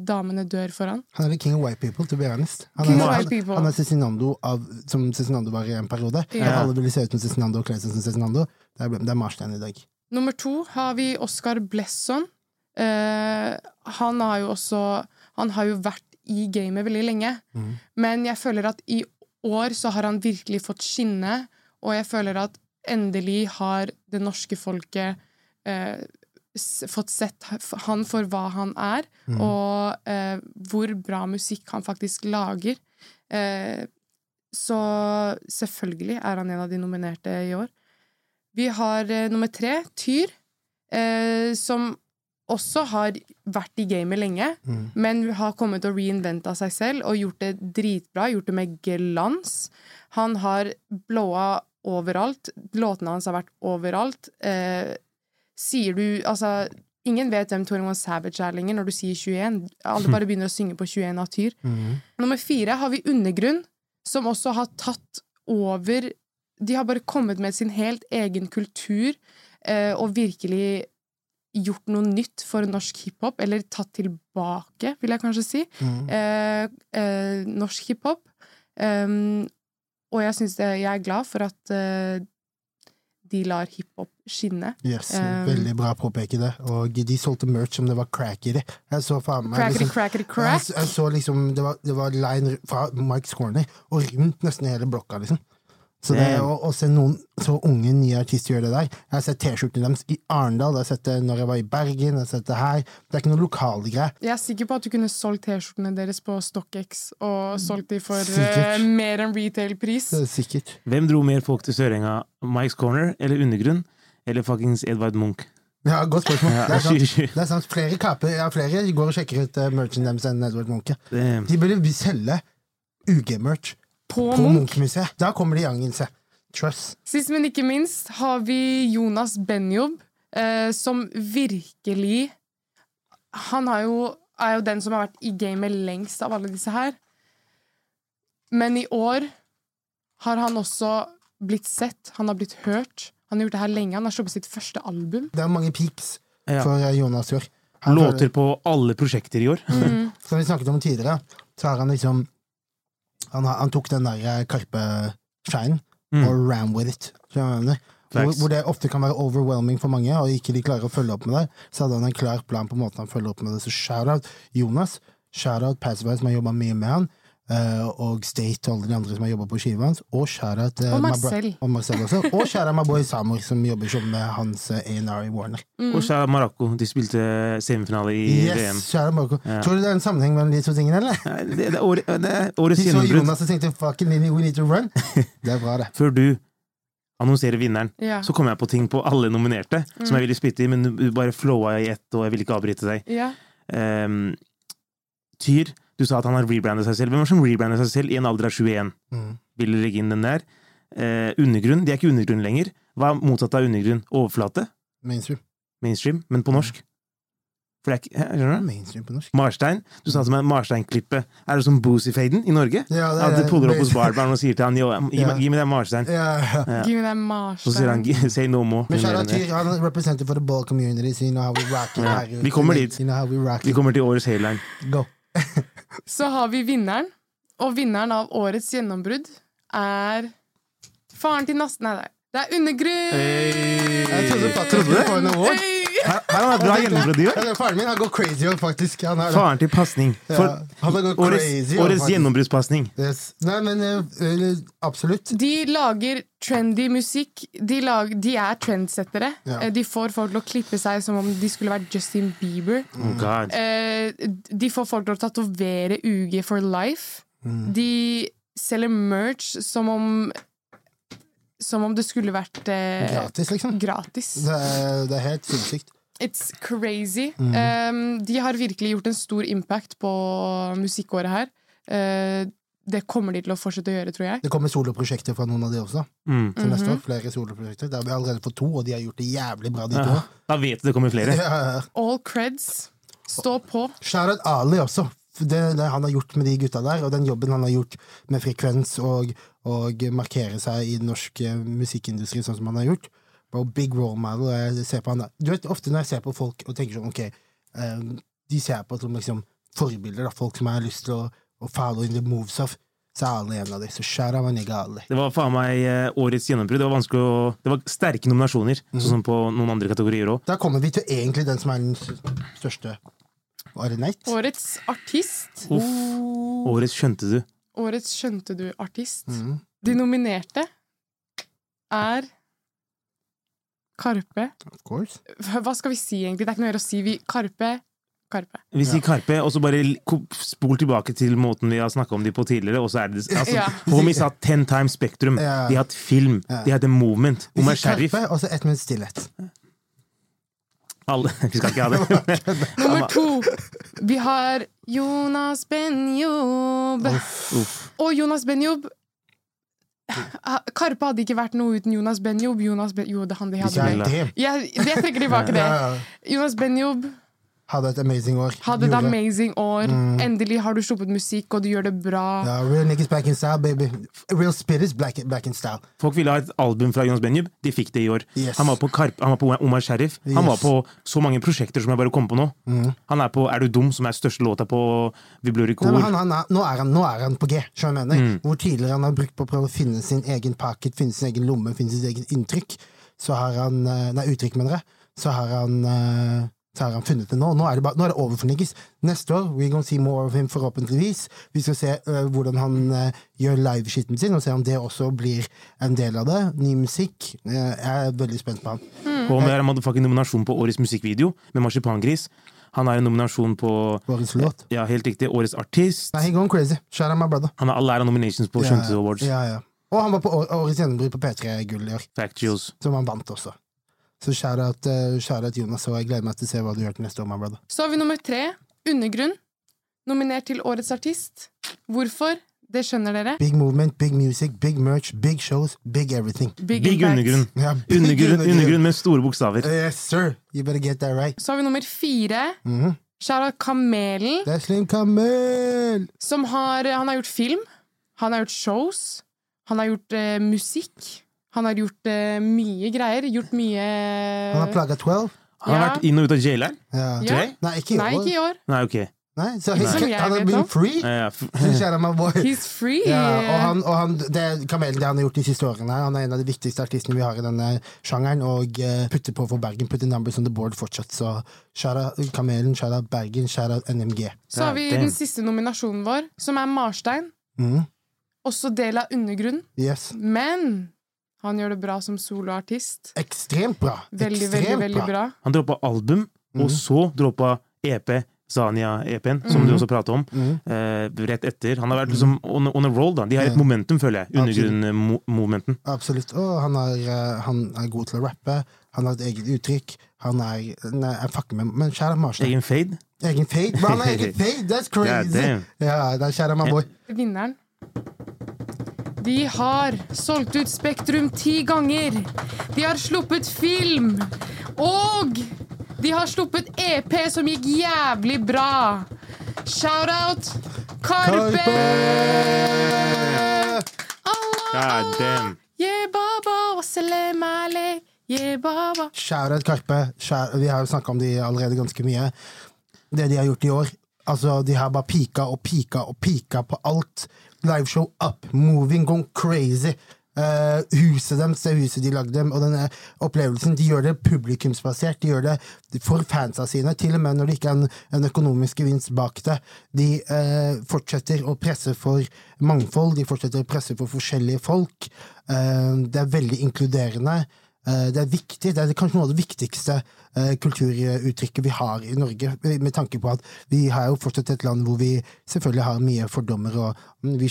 damene dør for han. Han er the king of white people, to be honest. Han er, han, han er Cezinando av, som Cezinando var i en periode. Yeah. Alle ville se ut som Cezinando og kle seg som Cezinando. Det er, det er Marstein i dag. Nummer to har vi Oscar Blesson. Eh, han har jo også Han har jo vært i gamet veldig lenge. Men jeg føler at i år så har han virkelig fått skinne, og jeg føler at endelig har det norske folket eh, fått sett han for hva han er, og eh, hvor bra musikk han faktisk lager. Eh, så selvfølgelig er han en av de nominerte i år. Vi har eh, nummer tre, Tyr, eh, som også har vært i gamet lenge, men har kommet og reinventa seg selv og gjort det dritbra, gjort det med glans. Han har blowa overalt. Låtene hans har vært overalt. Eh, sier du Altså, ingen vet hvem 21 Savage er lenger når du sier 21. Alle bare begynner å synge på 21 av Tyr. Nummer fire har vi Undergrunn, som også har tatt over De har bare kommet med sin helt egen kultur eh, og virkelig gjort noe nytt for norsk hiphop, eller tatt tilbake, vil jeg kanskje si, eh, eh, norsk hiphop. Um, og jeg syns det Jeg er glad for at eh, de lar hiphop skinne. Yes, Um, Veldig bra påpeke det. Og de solgte merch som det var crack i det. Jeg så faen meg Crackety, liksom, crackety, jeg, crack. jeg så liksom Det var, det var line fra Mike's Corner og rundt nesten hele blokka, liksom. Så det, å, å se noen så unge, nye artister gjøre det der Jeg har sett T-skjortene deres i Arendal, jeg har sett det når jeg var i Bergen, jeg har sett det her. Det er ikke noe lokale greier. Jeg er sikker på at du kunne solgt T-skjortene deres på StockX og solgt de for uh, mer enn retail-pris. Det er sikkert. Hvem dro mer folk til Sørenga? Mike's Corner eller Undergrunn? Eller fuckings Edvard Munch? Ja, Godt spørsmål. Det er sant. Det er sant. Flere, kaper, ja, flere går og sjekker ut uh, merchen deres enn Edvard Munch. De burde selge UG-merch På på Munch. Munch-museet. Da kommer de i gangen. Trust. Sist, men ikke minst, har vi Jonas Benjob, eh, som virkelig Han har jo, er jo den som har vært i gamet lengst av alle disse her. Men i år har han også blitt sett, han har blitt hørt. Han har gjort det her lenge. Han har sluppet sitt første album. Det er mange peaks for ja. Jonas i år. Han Låter på alle prosjekter i år. Som vi snakket om tidligere, så har han liksom Han, han tok den der eh, Karpe-shinen Mm. og ran with it. Hvor, hvor det ofte kan være overwhelming for mange, og ikke de klarer å følge opp med det. Så hadde han en klar plan på måten han følger opp med det. Så shout-out Jonas. Shout-out Pacifier, som har jobba mye med han. Eh, og State og alle de andre som har jobba på skiva hans. Og shout-out eh, Og Marcel. Og Marcel også. Og kjære Maboy Samor, som jobber som med hans eh, A&R i Warner. Mm. Og kjære Marakko, Marokko. De spilte semifinale i VM. Yes, kjære Marakko. Marco. Ja. Tror du det er en sammenheng mellom de to tingene, eller? Det, det, er året- det er årets De så gjennombrudd. Jonas og tenkte 'fucking Nini, we need to run'. Det er bra, det. Før du annonserer vinneren, Ja. så kom jeg på ting på alle nominerte som jeg ville spytte i, men du bare flowa i ett, og jeg ville ikke avbryte deg. ja. Um, Tyr, du sa at han har rebrandet seg selv. Hvem det som rebrandet seg selv i en alder av 21? Mm. Legge inn den der? Eh, undergrunn, de er ikke undergrunn lenger. Hva er motsatt av undergrunn? Overflate? Mainstream. Mainstream, men på norsk? For det er ikke, skjønner du? Mainstream på norsk. Marstein. Du sa som en Marstein-klippet. Er det som Boozy-faden i Norge? Ja, det er, At du puller opp hos barbaren og sier til han «Yo, gi, Ja. meg- gi meg den Marstein. Ja, ja. Ja. Give me that Mars. Så sier han say no more. Men Mer er representant. Tyr, han representerer for the ball community, so you know how we rock it. Ja, vi kommer dit. You know how we rock Vi kommer til årets headline. Go. Så har vi vinneren, og vinneren av årets gjennombrudd er faren til Nasten. Nei. Det er Undergrunn! Jeg trodde du det? få en award. Her her har han bra gjennombrudd i år. Faren min har gått crazy òg, faktisk. Han har. Faren til pasning. Ja, han har gått årets, crazy. årets faktisk. gjennombruddspasning. Yes. Nei, men eh, eh, absolutt. De lager trendy musikk. De, lag, de er trendsettere. Ja. Eh, De får folk til å klippe seg som om de skulle vært Justin Bieber. Oh God. Eh, De får folk til å tatovere UG for life. Mm. De selger merch som om Som om det skulle vært eh, Gratis, liksom. gratis. Det er, det er helt sinnssykt. It's crazy. Mm. Um, de har virkelig gjort en stor impact på musikkåret her. Uh, det kommer de til å fortsette å gjøre, tror jeg. Det kommer soloprosjekter fra noen av de også. Mm. Til neste Mhm. år, flere soloprosjekter. Der har vi allerede fått to, og de har gjort det jævlig bra, de to. Ja, da vet du det kommer flere. Ja. All creds. Stå på. Shout-out Ali også. Det, det han har gjort med de gutta der, og den jobben han har gjort med frekvens og, og markere seg i den norske musikkindustri sånn som han har gjort. Bro, big role model. Jeg ser på han der. Du vet, Ofte når jeg ser på folk og tenker sånn, ok um, De ser på som liksom forbilder, da, folk som jeg har lyst til å, å follow in the moves of. Så er alle en av dem. Så shout out my nigga Ali. Det var faen meg eh, årets gjennombrudd. Det var vanskelig å Det var sterke nominasjoner, mm. sånn som på noen andre kategorier òg. Da kommer vi til egentlig den som er den største. Var det neit? Årets artist. Uff. Oh. Årets skjønte du. Årets skjønte du artist. Mm. De nominerte er Karpe. Of course. Hva skal vi si, egentlig? Det er ikke noe mer å si. Vi, Karpe Karpe. Vi sier Karpe, og så bare spol tilbake til måten vi har snakka om de på tidligere. Og så er det altså, Ja. Homie sa Ten Times Spektrum. Ja. De har hatt film. Ja. De har hatt en movement. Omar sier Karpe, og så ett minutts stillhet. Alle Vi skal ikke ha det. Nummer to. Vi har Jonas Benjob. Og Jonas Benjob Karpe hadde ikke vært noe uten Jonas Benjob. Jonas ben jo, det han de hadde Jeg, jeg trekker tilbake det. Jonas Benjob Hadde et amazing år. hadde et amazing år. Endelig har du sluppet musikk, og du gjør det bra. Ja, real niggas back in style, baby. Real spirits back, back in style. Folk ville ha et album fra Jonas Benjub. De fikk det i år. Yes. Han var på, Karp, han var på Omar Sharif. Han var Yes. Mm. på så mange prosjekter som jeg bare kom på nå. Han er på Er du dum, som er største låta på Vi blør i Nei, kor. men han, han er, nå, er han, nå er han på G, skjønner jeg mener. Mm. Hvor tidligere han har brukt på å prøve å finne sin egen pocket, finne sin egen lomme, finne sitt eget inntrykk, så har han eh, Nei, uttrykk, mener jeg. Så har han eh, så har han funnet det nå. Nå er det, bare, nå er det over for Niggis. Neste år we gonna see more of him, forhåpentligvis. Vi skal se uh, hvordan han uh, gjør liveskitten sin, og se om det også blir en del av det. Ny musikk. Uh, jeg er veldig spent på han. Og han har en nominasjon på Årets musikkvideo med Marsipangris. Han er en nominasjon på Årets låt. Ja, helt riktig. Årets artist. Nei, he going crazy. Shout out my brother. Han har alle æra nominations på Skjønte Awards. Ja, ja. Og han var på årets gjennombrudd på P3 Gull i år. Factuals. som han vant også. Så kjære at, kjære at Jonas, og jeg gleder meg til å se hva du gjør til neste år, my brother. Så har vi nummer tre. Undergrunn. Nominert til Årets artist. Hvorfor? Det skjønner dere. Big movement, big music, big merch, big shows, big everything. Big, Big undergrunn. Ja, big Undergrunn, undergrunn med store bokstaver. Yes, sir. You better get that right. Så har vi nummer fire. Mm -hmm. Shara Kamelen, Det er Slim Kamel! som har Han har gjort film. Han har gjort shows. Han har gjort uh, musikk. Han har gjort uh, mye greier. Gjort mye Han har plaga 12. Han har Ja. vært inn og ut av jaileren. Ja. Ja. Nei, ikke i år. Nei, ikke i år. Nei, ok. Nei, så he's, han, han har blitt free. Ja, ja. f- Så shout out my boy. He's free! Ja, og han, og han, det Kamelen det han har gjort de siste årene, han er en av de viktigste artistene vi har i denne sjangeren, og uh, putter på for Bergen, putter numbers on the board fortsatt. Så Shara Kamelen, Shara Bergen, Shara NMG. Så har vi Ja, den siste nominasjonen vår, som er Marstein. Mm. Også del av Undergrunn. Yes. Men han gjør det bra som soloartist. Ekstremt bra. Veldig, Ekstremt veldig, veldig bra. Han droppa album, og Mhm. så droppa EP, Zania-EP-en, som du også prater om, mm. eh, rett etter. Han har vært liksom on, on a roll, da. De har et momentum, føler jeg. Absolutt. Undergrunn-momenten. Absolutt. Og han er, eh, han er god til å rappe. Han har et eget uttrykk. Han er Nei, jeg fucker med Men kjære Marshall. Egen fade. Egen fade? Hva, Han har egen fade! That's crazy! Yeah, Ja, det er kjære my boy. Vinneren. De har solgt ut Spektrum ti ganger. De har sluppet film. Og de har sluppet EP som gikk jævlig bra. Shout-out Karpe! Karpe! God damn. yeah, baba, wassalam alek, yeah, baba. Shout-out Karpe. Vi har jo snakka om de allerede ganske mye. Det de har gjort i år Altså, De har bare pika og pika og pika på alt. Liveshow up, moving, going crazy. Uh, huset deres, det huset de lagde, og denne opplevelsen. De gjør det publikumsbasert. De gjør det for fansa sine, til og med når det ikke er en, en økonomisk gevinst bak det. De uh, fortsetter å presse for mangfold, de fortsetter å presse for forskjellige folk. Uh, det er veldig inkluderende. Det er viktig, det er kanskje noe av det viktigste kulturuttrykket vi har i Norge, med tanke på at vi har jo fortsatt et land hvor vi selvfølgelig har mye fordommer, og mm, vi,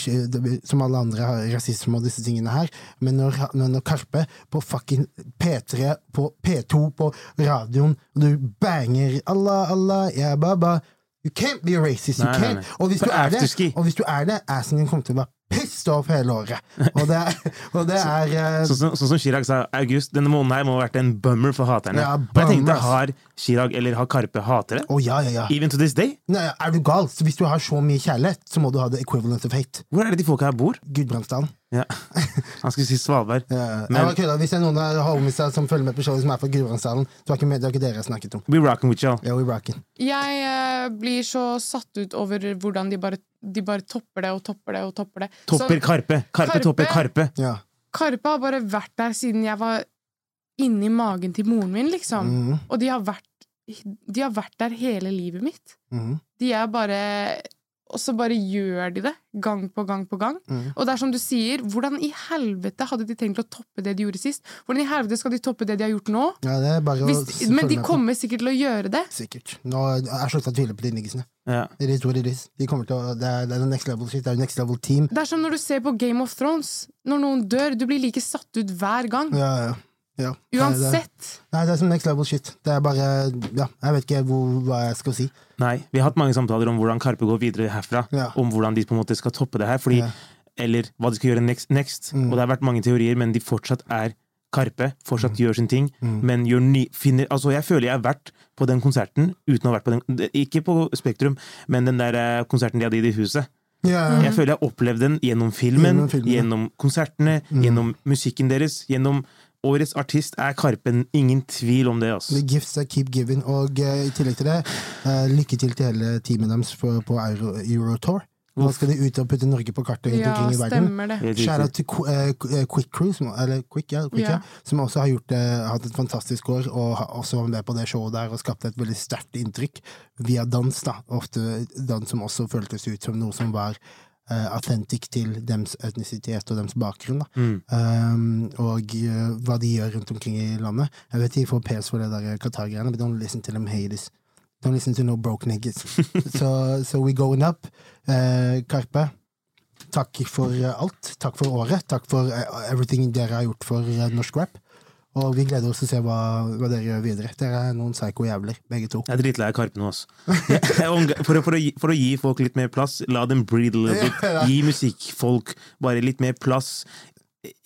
som alle andre har rasisme og disse tingene her, men når, når når Karpe på fucking P3, på P2, på radioen, og du banger Allah, Allah, ja, baba You can't be a racist, you Nei, nei, can't. nei. Og hvis du er det, og hvis du er det, assen din kommer til å være pissed off hele året. Og det og det er Sånn som, som Chirag sa, august, denne måneden her må ha vært en bummer for haterne. Ja, Og jeg tenkte, jeg har Chirag eller har Karpe hatere? Oh, ja, ja, ja. Even to this day? Nei, er du gal? Så hvis du har så mye kjærlighet, så må du ha the equivalent of hate. Hvor er det de folka her bor? Gudbrandsdalen. Ja. Han skulle si Svalbard. Ja, Men- jeg kødda. Hvis det er noen av homiesa som følger med på showet som er fra Gudbrandsdalen, det var ikke, med, det var ikke dere jeg snakket om. We rocking with y'all. Yeah, we rocking. Jeg uh, blir så satt ut over hvordan de bare, de bare topper det og topper det og topper det. Topper Så Karpe. Karpe Karpe- topper Karpe. Ja. Karpe har bare vært der siden jeg var inni magen til moren min, liksom. Mm. Og de har vært, de har vært der hele livet mitt. Mm. De er bare Og så bare gjør de det, gang på gang på gang. Mm. Og det er som du sier, hvordan i helvete hadde de tenkt å toppe det de gjorde sist? Hvordan i helvete skal de toppe det de har gjort nå? Ja, det er bare å Hvis, men de kommer sikkert til å gjøre det. Sikkert. Nå er jeg sluttet å tvile på de niggisene. Ja. It is what it is. De å, det, er, det er next level shit. Det er next level team. Det er som når du ser på Game of Thrones. Når noen dør, du blir like satt ut hver gang. Ja, ja. Ja. Uansett. nei, det er som next level shit. Det er bare Ja, jeg vet ikke hvor, hva jeg skal si. Nei, vi har hatt mange samtaler om hvordan Karpe går videre herfra. Ja. Om hvordan de på en måte skal toppe det her. Fordi, Ja. Eller hva de skal gjøre next. next. Mm. Og det har vært mange teorier, men de fortsatt er Karpe. Fortsatt gjør sin ting. Mm. Men gjør ny, finner, altså jeg føler jeg har vært på den konserten uten å ha vært på den Ikke på Spektrum, men den der eh, konserten de hadde i det huset. Ja, Jeg føler jeg har opplevd den gjennom filmen, Gjennom filmen, gjennom konsertene, Mm. gjennom musikken deres. Gjennom Årets artist er Karpen. Ingen tvil om det. altså. The gifts that keep giving. Og uh, i tillegg til det, uh, lykke til til hele teamet deres på, på Euro, Eurotour. Nå skal de ut og putte Norge på kartet rundt Ja, omkring i verden. riktig. til Qu- eh, Quick Crew, som, eller Quick, ja, Quick, ja. Ja. som også har gjort, uh, hatt et fantastisk år, og har også var med på det showet der og skapte et veldig sterkt inntrykk via dans. da, Ofte dans som også føltes ut som noe som var uh, authentic til dems etnisitet og dems bakgrunn. Mm. Um, og uh, hva de gjør rundt omkring i landet. Jeg vet de får pes for det der Qatar-greiene, but don't listen to them haters. Don't listen to no broke niggas. so, so we going up. Uh, Karpe, takk for eh, alt. Takk for året. Takk for eh, everything dere har gjort for eh, norsk rap. Og vi gleder oss til å se hva, hva dere gjør videre. Dere er noen psycho-jævler, begge to. Jeg er dritlei av Karpe nå, altså. For, for, å gi, for å gi folk litt mer plass, la dem breathe a little bit. Gi musikkfolk bare litt mer plass.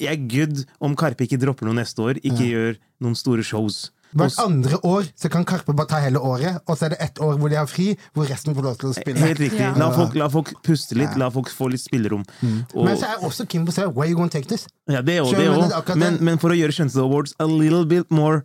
Jeg er good om Karpe ikke dropper noe neste år, ikke gjør noen store shows. Hvert andre år så kan Karpe bare ta hele året, og så er det ett år hvor de har fri, hvor resten får lov til å spille. Helt riktig. Ja. La folk, la folk puste litt, la folk få litt spillerom. Og, Men så er også Kimbo sier Where you gonna take this? ja, det òg, er Men, men for å gjøre Skjønte Awards a little bit more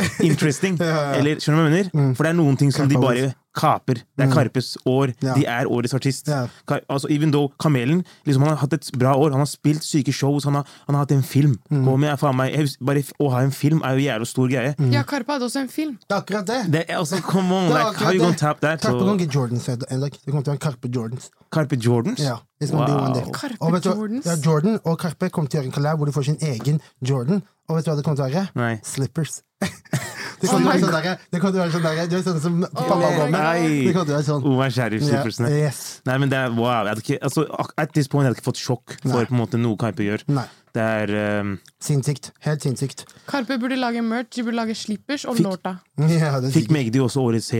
interesting. Ja, ja. Eller skjønner du hva jeg mener? For det er noen ting som de bare kaper. Det er Karpes år. Ja. De er årets artist. Ja. Ka- Altså, even though Kamelen liksom, han har hatt et bra år, han har spilt syke shows, han har, han har hatt en film. Mm. Med, faen meg, jeg bare Å ha en film er jo jævlig stor greie. Ja, Karpe hadde også en film. Det er akkurat det. Det er, altså, come on, like, how you gonna tap that? Karpe kan ikke Jordans en en. Det kommer til å være Karpe Jordans. Karpe Jordans? Ja, it's gonna be one day. Carpe Og vet? Jordans. Ja, Jordan og Karpe kommer til å gjøre en collab hvor de får sin egen Jordan. Og vet du hva det kommer til å være? Nei. Slippers. det kommer til å være sånn der, det kommer til å være sånn der, Du er sånn som pappa går med? Det kommer være sånn. Omar Sheriff-slippersene. Yeah. yes. Nei, men det er wow. Jeg ikke, altså, at this point hadde jeg ikke fått sjokk for Nei. på en måte noe Karpe gjør. Nei. Det er um, Sinnssykt. Helt sinnssykt. Karpe burde lage merch, de burde lage slippers og Fikk- låta. Ja, er Fikk. Magdi også årets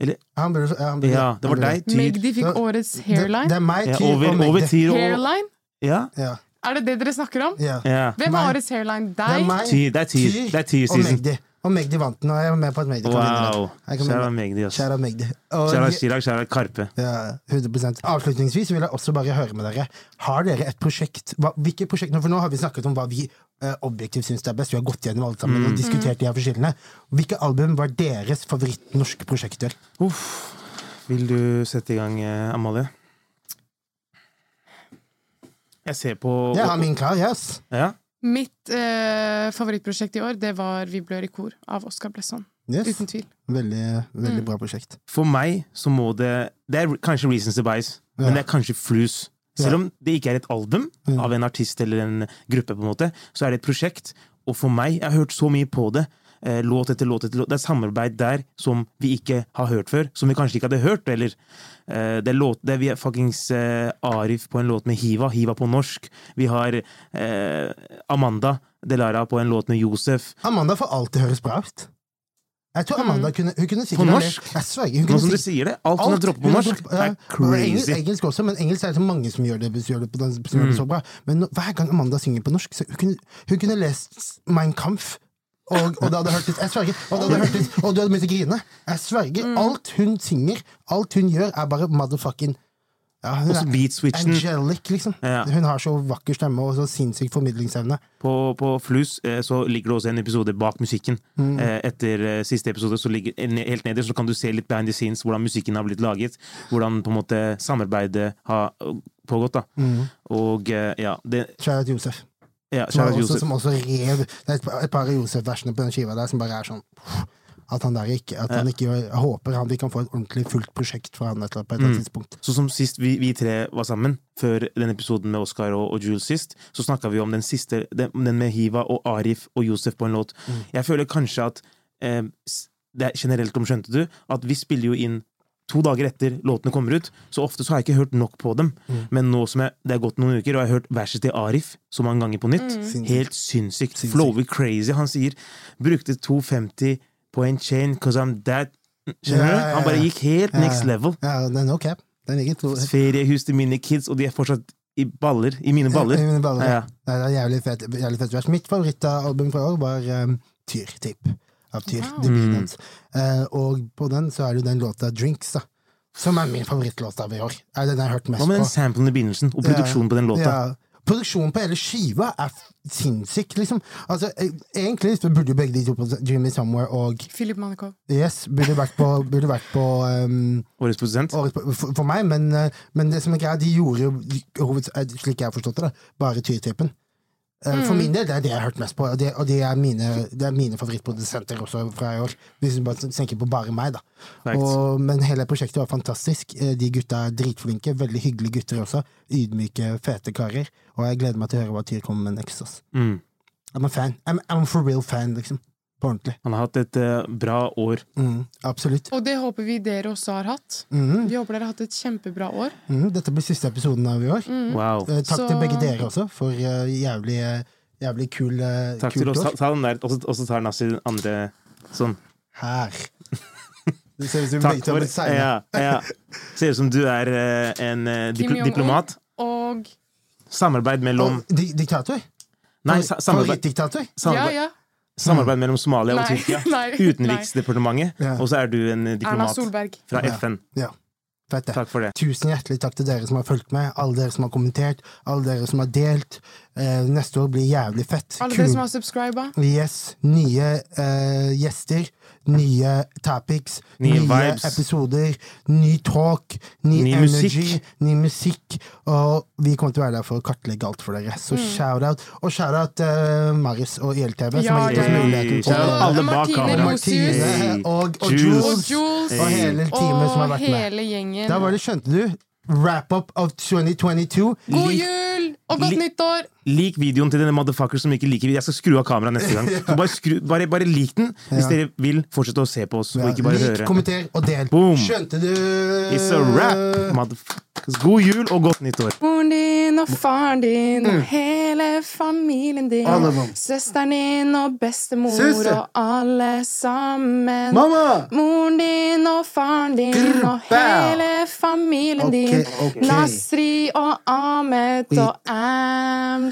hairline? Han burde, ja, han burde, Ja, det var deg, Tyr. Magdi fikk årets hairline. det er meg, Ja, Tyr over, og over Tyr og Hairline? Ja. Ja. Er det det dere snakker om? Ja. ja. Hvem har årets hairline? Det er meg, Tyr, det er Tyr. Det er Tyr og season. Magdi. Og Magdi vant den, og jeg er med på at Magdi kan vinne. den. Kjære. Magdi. ass. Kjære Magdi. Kjære Chirag, kjære Karpe. Ja, 100% Avslutningsvis vil jeg også bare høre med dere. Har dere et prosjekt hva, Hvilke prosjekter, For nå har vi snakket om hva vi eh, objektivt syns er best. Vi har gått gjennom alle sammen og diskutert de her forskjellene. Hvilke album var deres favoritt norske prosjekter? Uff. Vil du sette i gang, eh, Amalie? Jeg ser på Jeg har min klar, yes. Ja? Mitt eh, favorittprosjekt i år, det var Vi blør i kor av Oskar Blesson. yes. Uten tvil. Veldig, veldig Mm. bra prosjekt. For meg så må det Det er kanskje Reasons to Bias, Ja. men det er kanskje Flus. Selv Ja. om det ikke er et album av en artist eller en gruppe, på en måte, så er det et prosjekt. Og for meg, jeg har hørt så mye på det. Eh, Låt etter låt etter låt. Det er samarbeid der som vi ikke har hørt før. Som vi kanskje ikke hadde hørt. Eller eh, det er låt det er vi er fuckings eh, Arif på en låt med Hiva. Hiva på norsk. Vi har eh, Amanda Delara på en låt med Josef. Amanda får alltid høres bra ut. Jeg tror Amanda kunne, hun kunne sikkert På norsk? Jeg sverger. Hun Nå som du sier det, alt hun har droppet på norsk, droppet- er crazy. Engelsk, engelsk også, men engelsk er det så mange som gjør det, gjør det, på den, som gjør det så bra. Men hver gang Amanda synger på norsk, så hun kunne, hun kunne lest Mein Kampf. Og, og det hadde hørtes Jeg sverger. Og det hadde hørtes Og du hadde begynt å grine. Jeg sverger. Alt hun synger, alt hun gjør, er bare motherfucking ja, hun Også er angelic, liksom. Ja. Hun har så vakker stemme og så sinnssyk formidlingsevne. På, på Flus eh, så ligger det også en episode bak musikken. Mm. Eh, Etter eh, siste episode så ligger helt nederst så kan du se litt behind the scenes, hvordan musikken har blitt laget. Hvordan på en måte samarbeidet har pågått. da. Mm. Og ja, det Sharat Josef. Ja, Som, også, som også rev Det er et, par- et par av Josef-versene på den skiva der som bare er sånn At han der ikke At han ikke gjør håper han vi kan få et ordentlig fullt prosjekt for han på et eller annet Mm. tidspunkt. Så som sist vi, vi tre var sammen, før den episoden med Oscar og, og Jules sist, så snakka vi om den siste, den, den med Hiva og Arif og Josef på en låt. Mm. Jeg føler kanskje at eh, Det er generelt om, skjønte du, at vi spiller jo inn to dager etter låtene kommer ut, så ofte så har jeg ikke hørt nok på dem. Mm. Men nå som jeg, det er gått noen uker, og jeg har hørt verset til Arif så mange ganger på nytt, Mm. helt sinnssykt. Sinnssykt. Flowy crazy. Han sier 'brukte 250 på en chain cause I'm that Skjønner du? ja, ja. Han bare gikk helt next level. Ja, den er cap. Den ligger to Feriehus til mine kids, og de er fortsatt i baller. I mine baller. Ja, i mine baller. Ja, ja. Det er jævlig fett, jævlig fett vers. Mitt favorittalbum fra år var um, Tyr, typ. Av Tyr. Wow. Mm. hans. Eh, og på den så er det jo den låta Drinks, da. Som er min favorittlåt av i år. Er den jeg har hørt mest Hva med den samplen i begynnelsen, og produksjonen på den låta? Ja. Produksjonen på hele skiva er sinnssyk, liksom. Altså, eh, egentlig så burde jo begge de to på Jimmy Somewhere og Philip Manikov. Yes burde vært på, burde vært på um, Årets produsent? for, for meg, men, eh, men det som er greia, de gjorde jo, eh, slik jeg har forstått det, da, bare tyrtypen. Eh, For min del, det er det jeg har hørt mest på, og det, og det, er, mine, det er mine favorittprodusenter også fra i år. Hvis du bare tenker på bare meg, da. Og, men hele prosjektet var fantastisk. Eh, De gutta er dritflinke. Veldig hyggelige gutter også. Ydmyke, fete karer. Og jeg gleder meg til å høre hva Tyr kommer med next. ass. Mm. I'm a fan. I'm, I'm for real fan, liksom. På ordentlig. Han har hatt et uh, bra år. Mm, absolutt. Og det håper vi dere også har hatt. Mm, Vi håper dere har hatt et kjempebra år. mm, dette blir siste episoden av i år. Wow. Uh, takk Så- til begge dere også for uh, jævlig, jævlig kul, uh, Takk til oss. Ta, ta den der, og så- tar Nassi den andre sånn. Her. Det ser ut som vi Takk for ja, ja. Ser ut som du er en dipl diplomat. Og Samarbeid mellom Og di diktator? Nei, sa samarbeid, Favorittdiktator? Ja, ja. Samarbeid mellom Somalia og Tyrkia. Utenriksdepartementet. Ja. Og så er du en diplomat fra FN. Ja. ja. Takk for det. Tusen hjertelig takk til dere som har fulgt med, alle dere som har kommentert, alle dere som har delt. Eh, neste år blir jævlig fett. Alle dere som har subscriba. Yes, nye uh, gjester, nye topics, Nye nye, vibes. episoder, ny talk, ny, Ny energy, musikk. ny musikk. Og vi kommer til å være der for å kartlegge alt for dere. Så shout-out. Og shout-out uh, Marius og ILTV, som har gitt oss ja, ja. muligheten til Shout å alle bak Martine kamera. Rosius. Martine og, og Jules. Og Jules. Og hele teamet som har vært Og med. gjengen. Da var det, skjønte du, wrap-up of 2022. God jul og godt nyttår! Lik videoen til denne motherfucker som ikke liker video. Jeg skal skru av kameraet neste gang. Så bare, skru, bare, bare lik den hvis dere vil fortsette å se på oss, og ikke bare Lik, høre. kommenter og del. Boom. Skjønte du? It's a rap, motherfuckers. God jul og godt nyttår. Moren din og faren din og hele familien din. Mm. Søsteren din og bestemor Søster. og alle sammen. Mamma! Moren din og faren din Grr, og hele familien din. Nasri og Ahmed og Ams.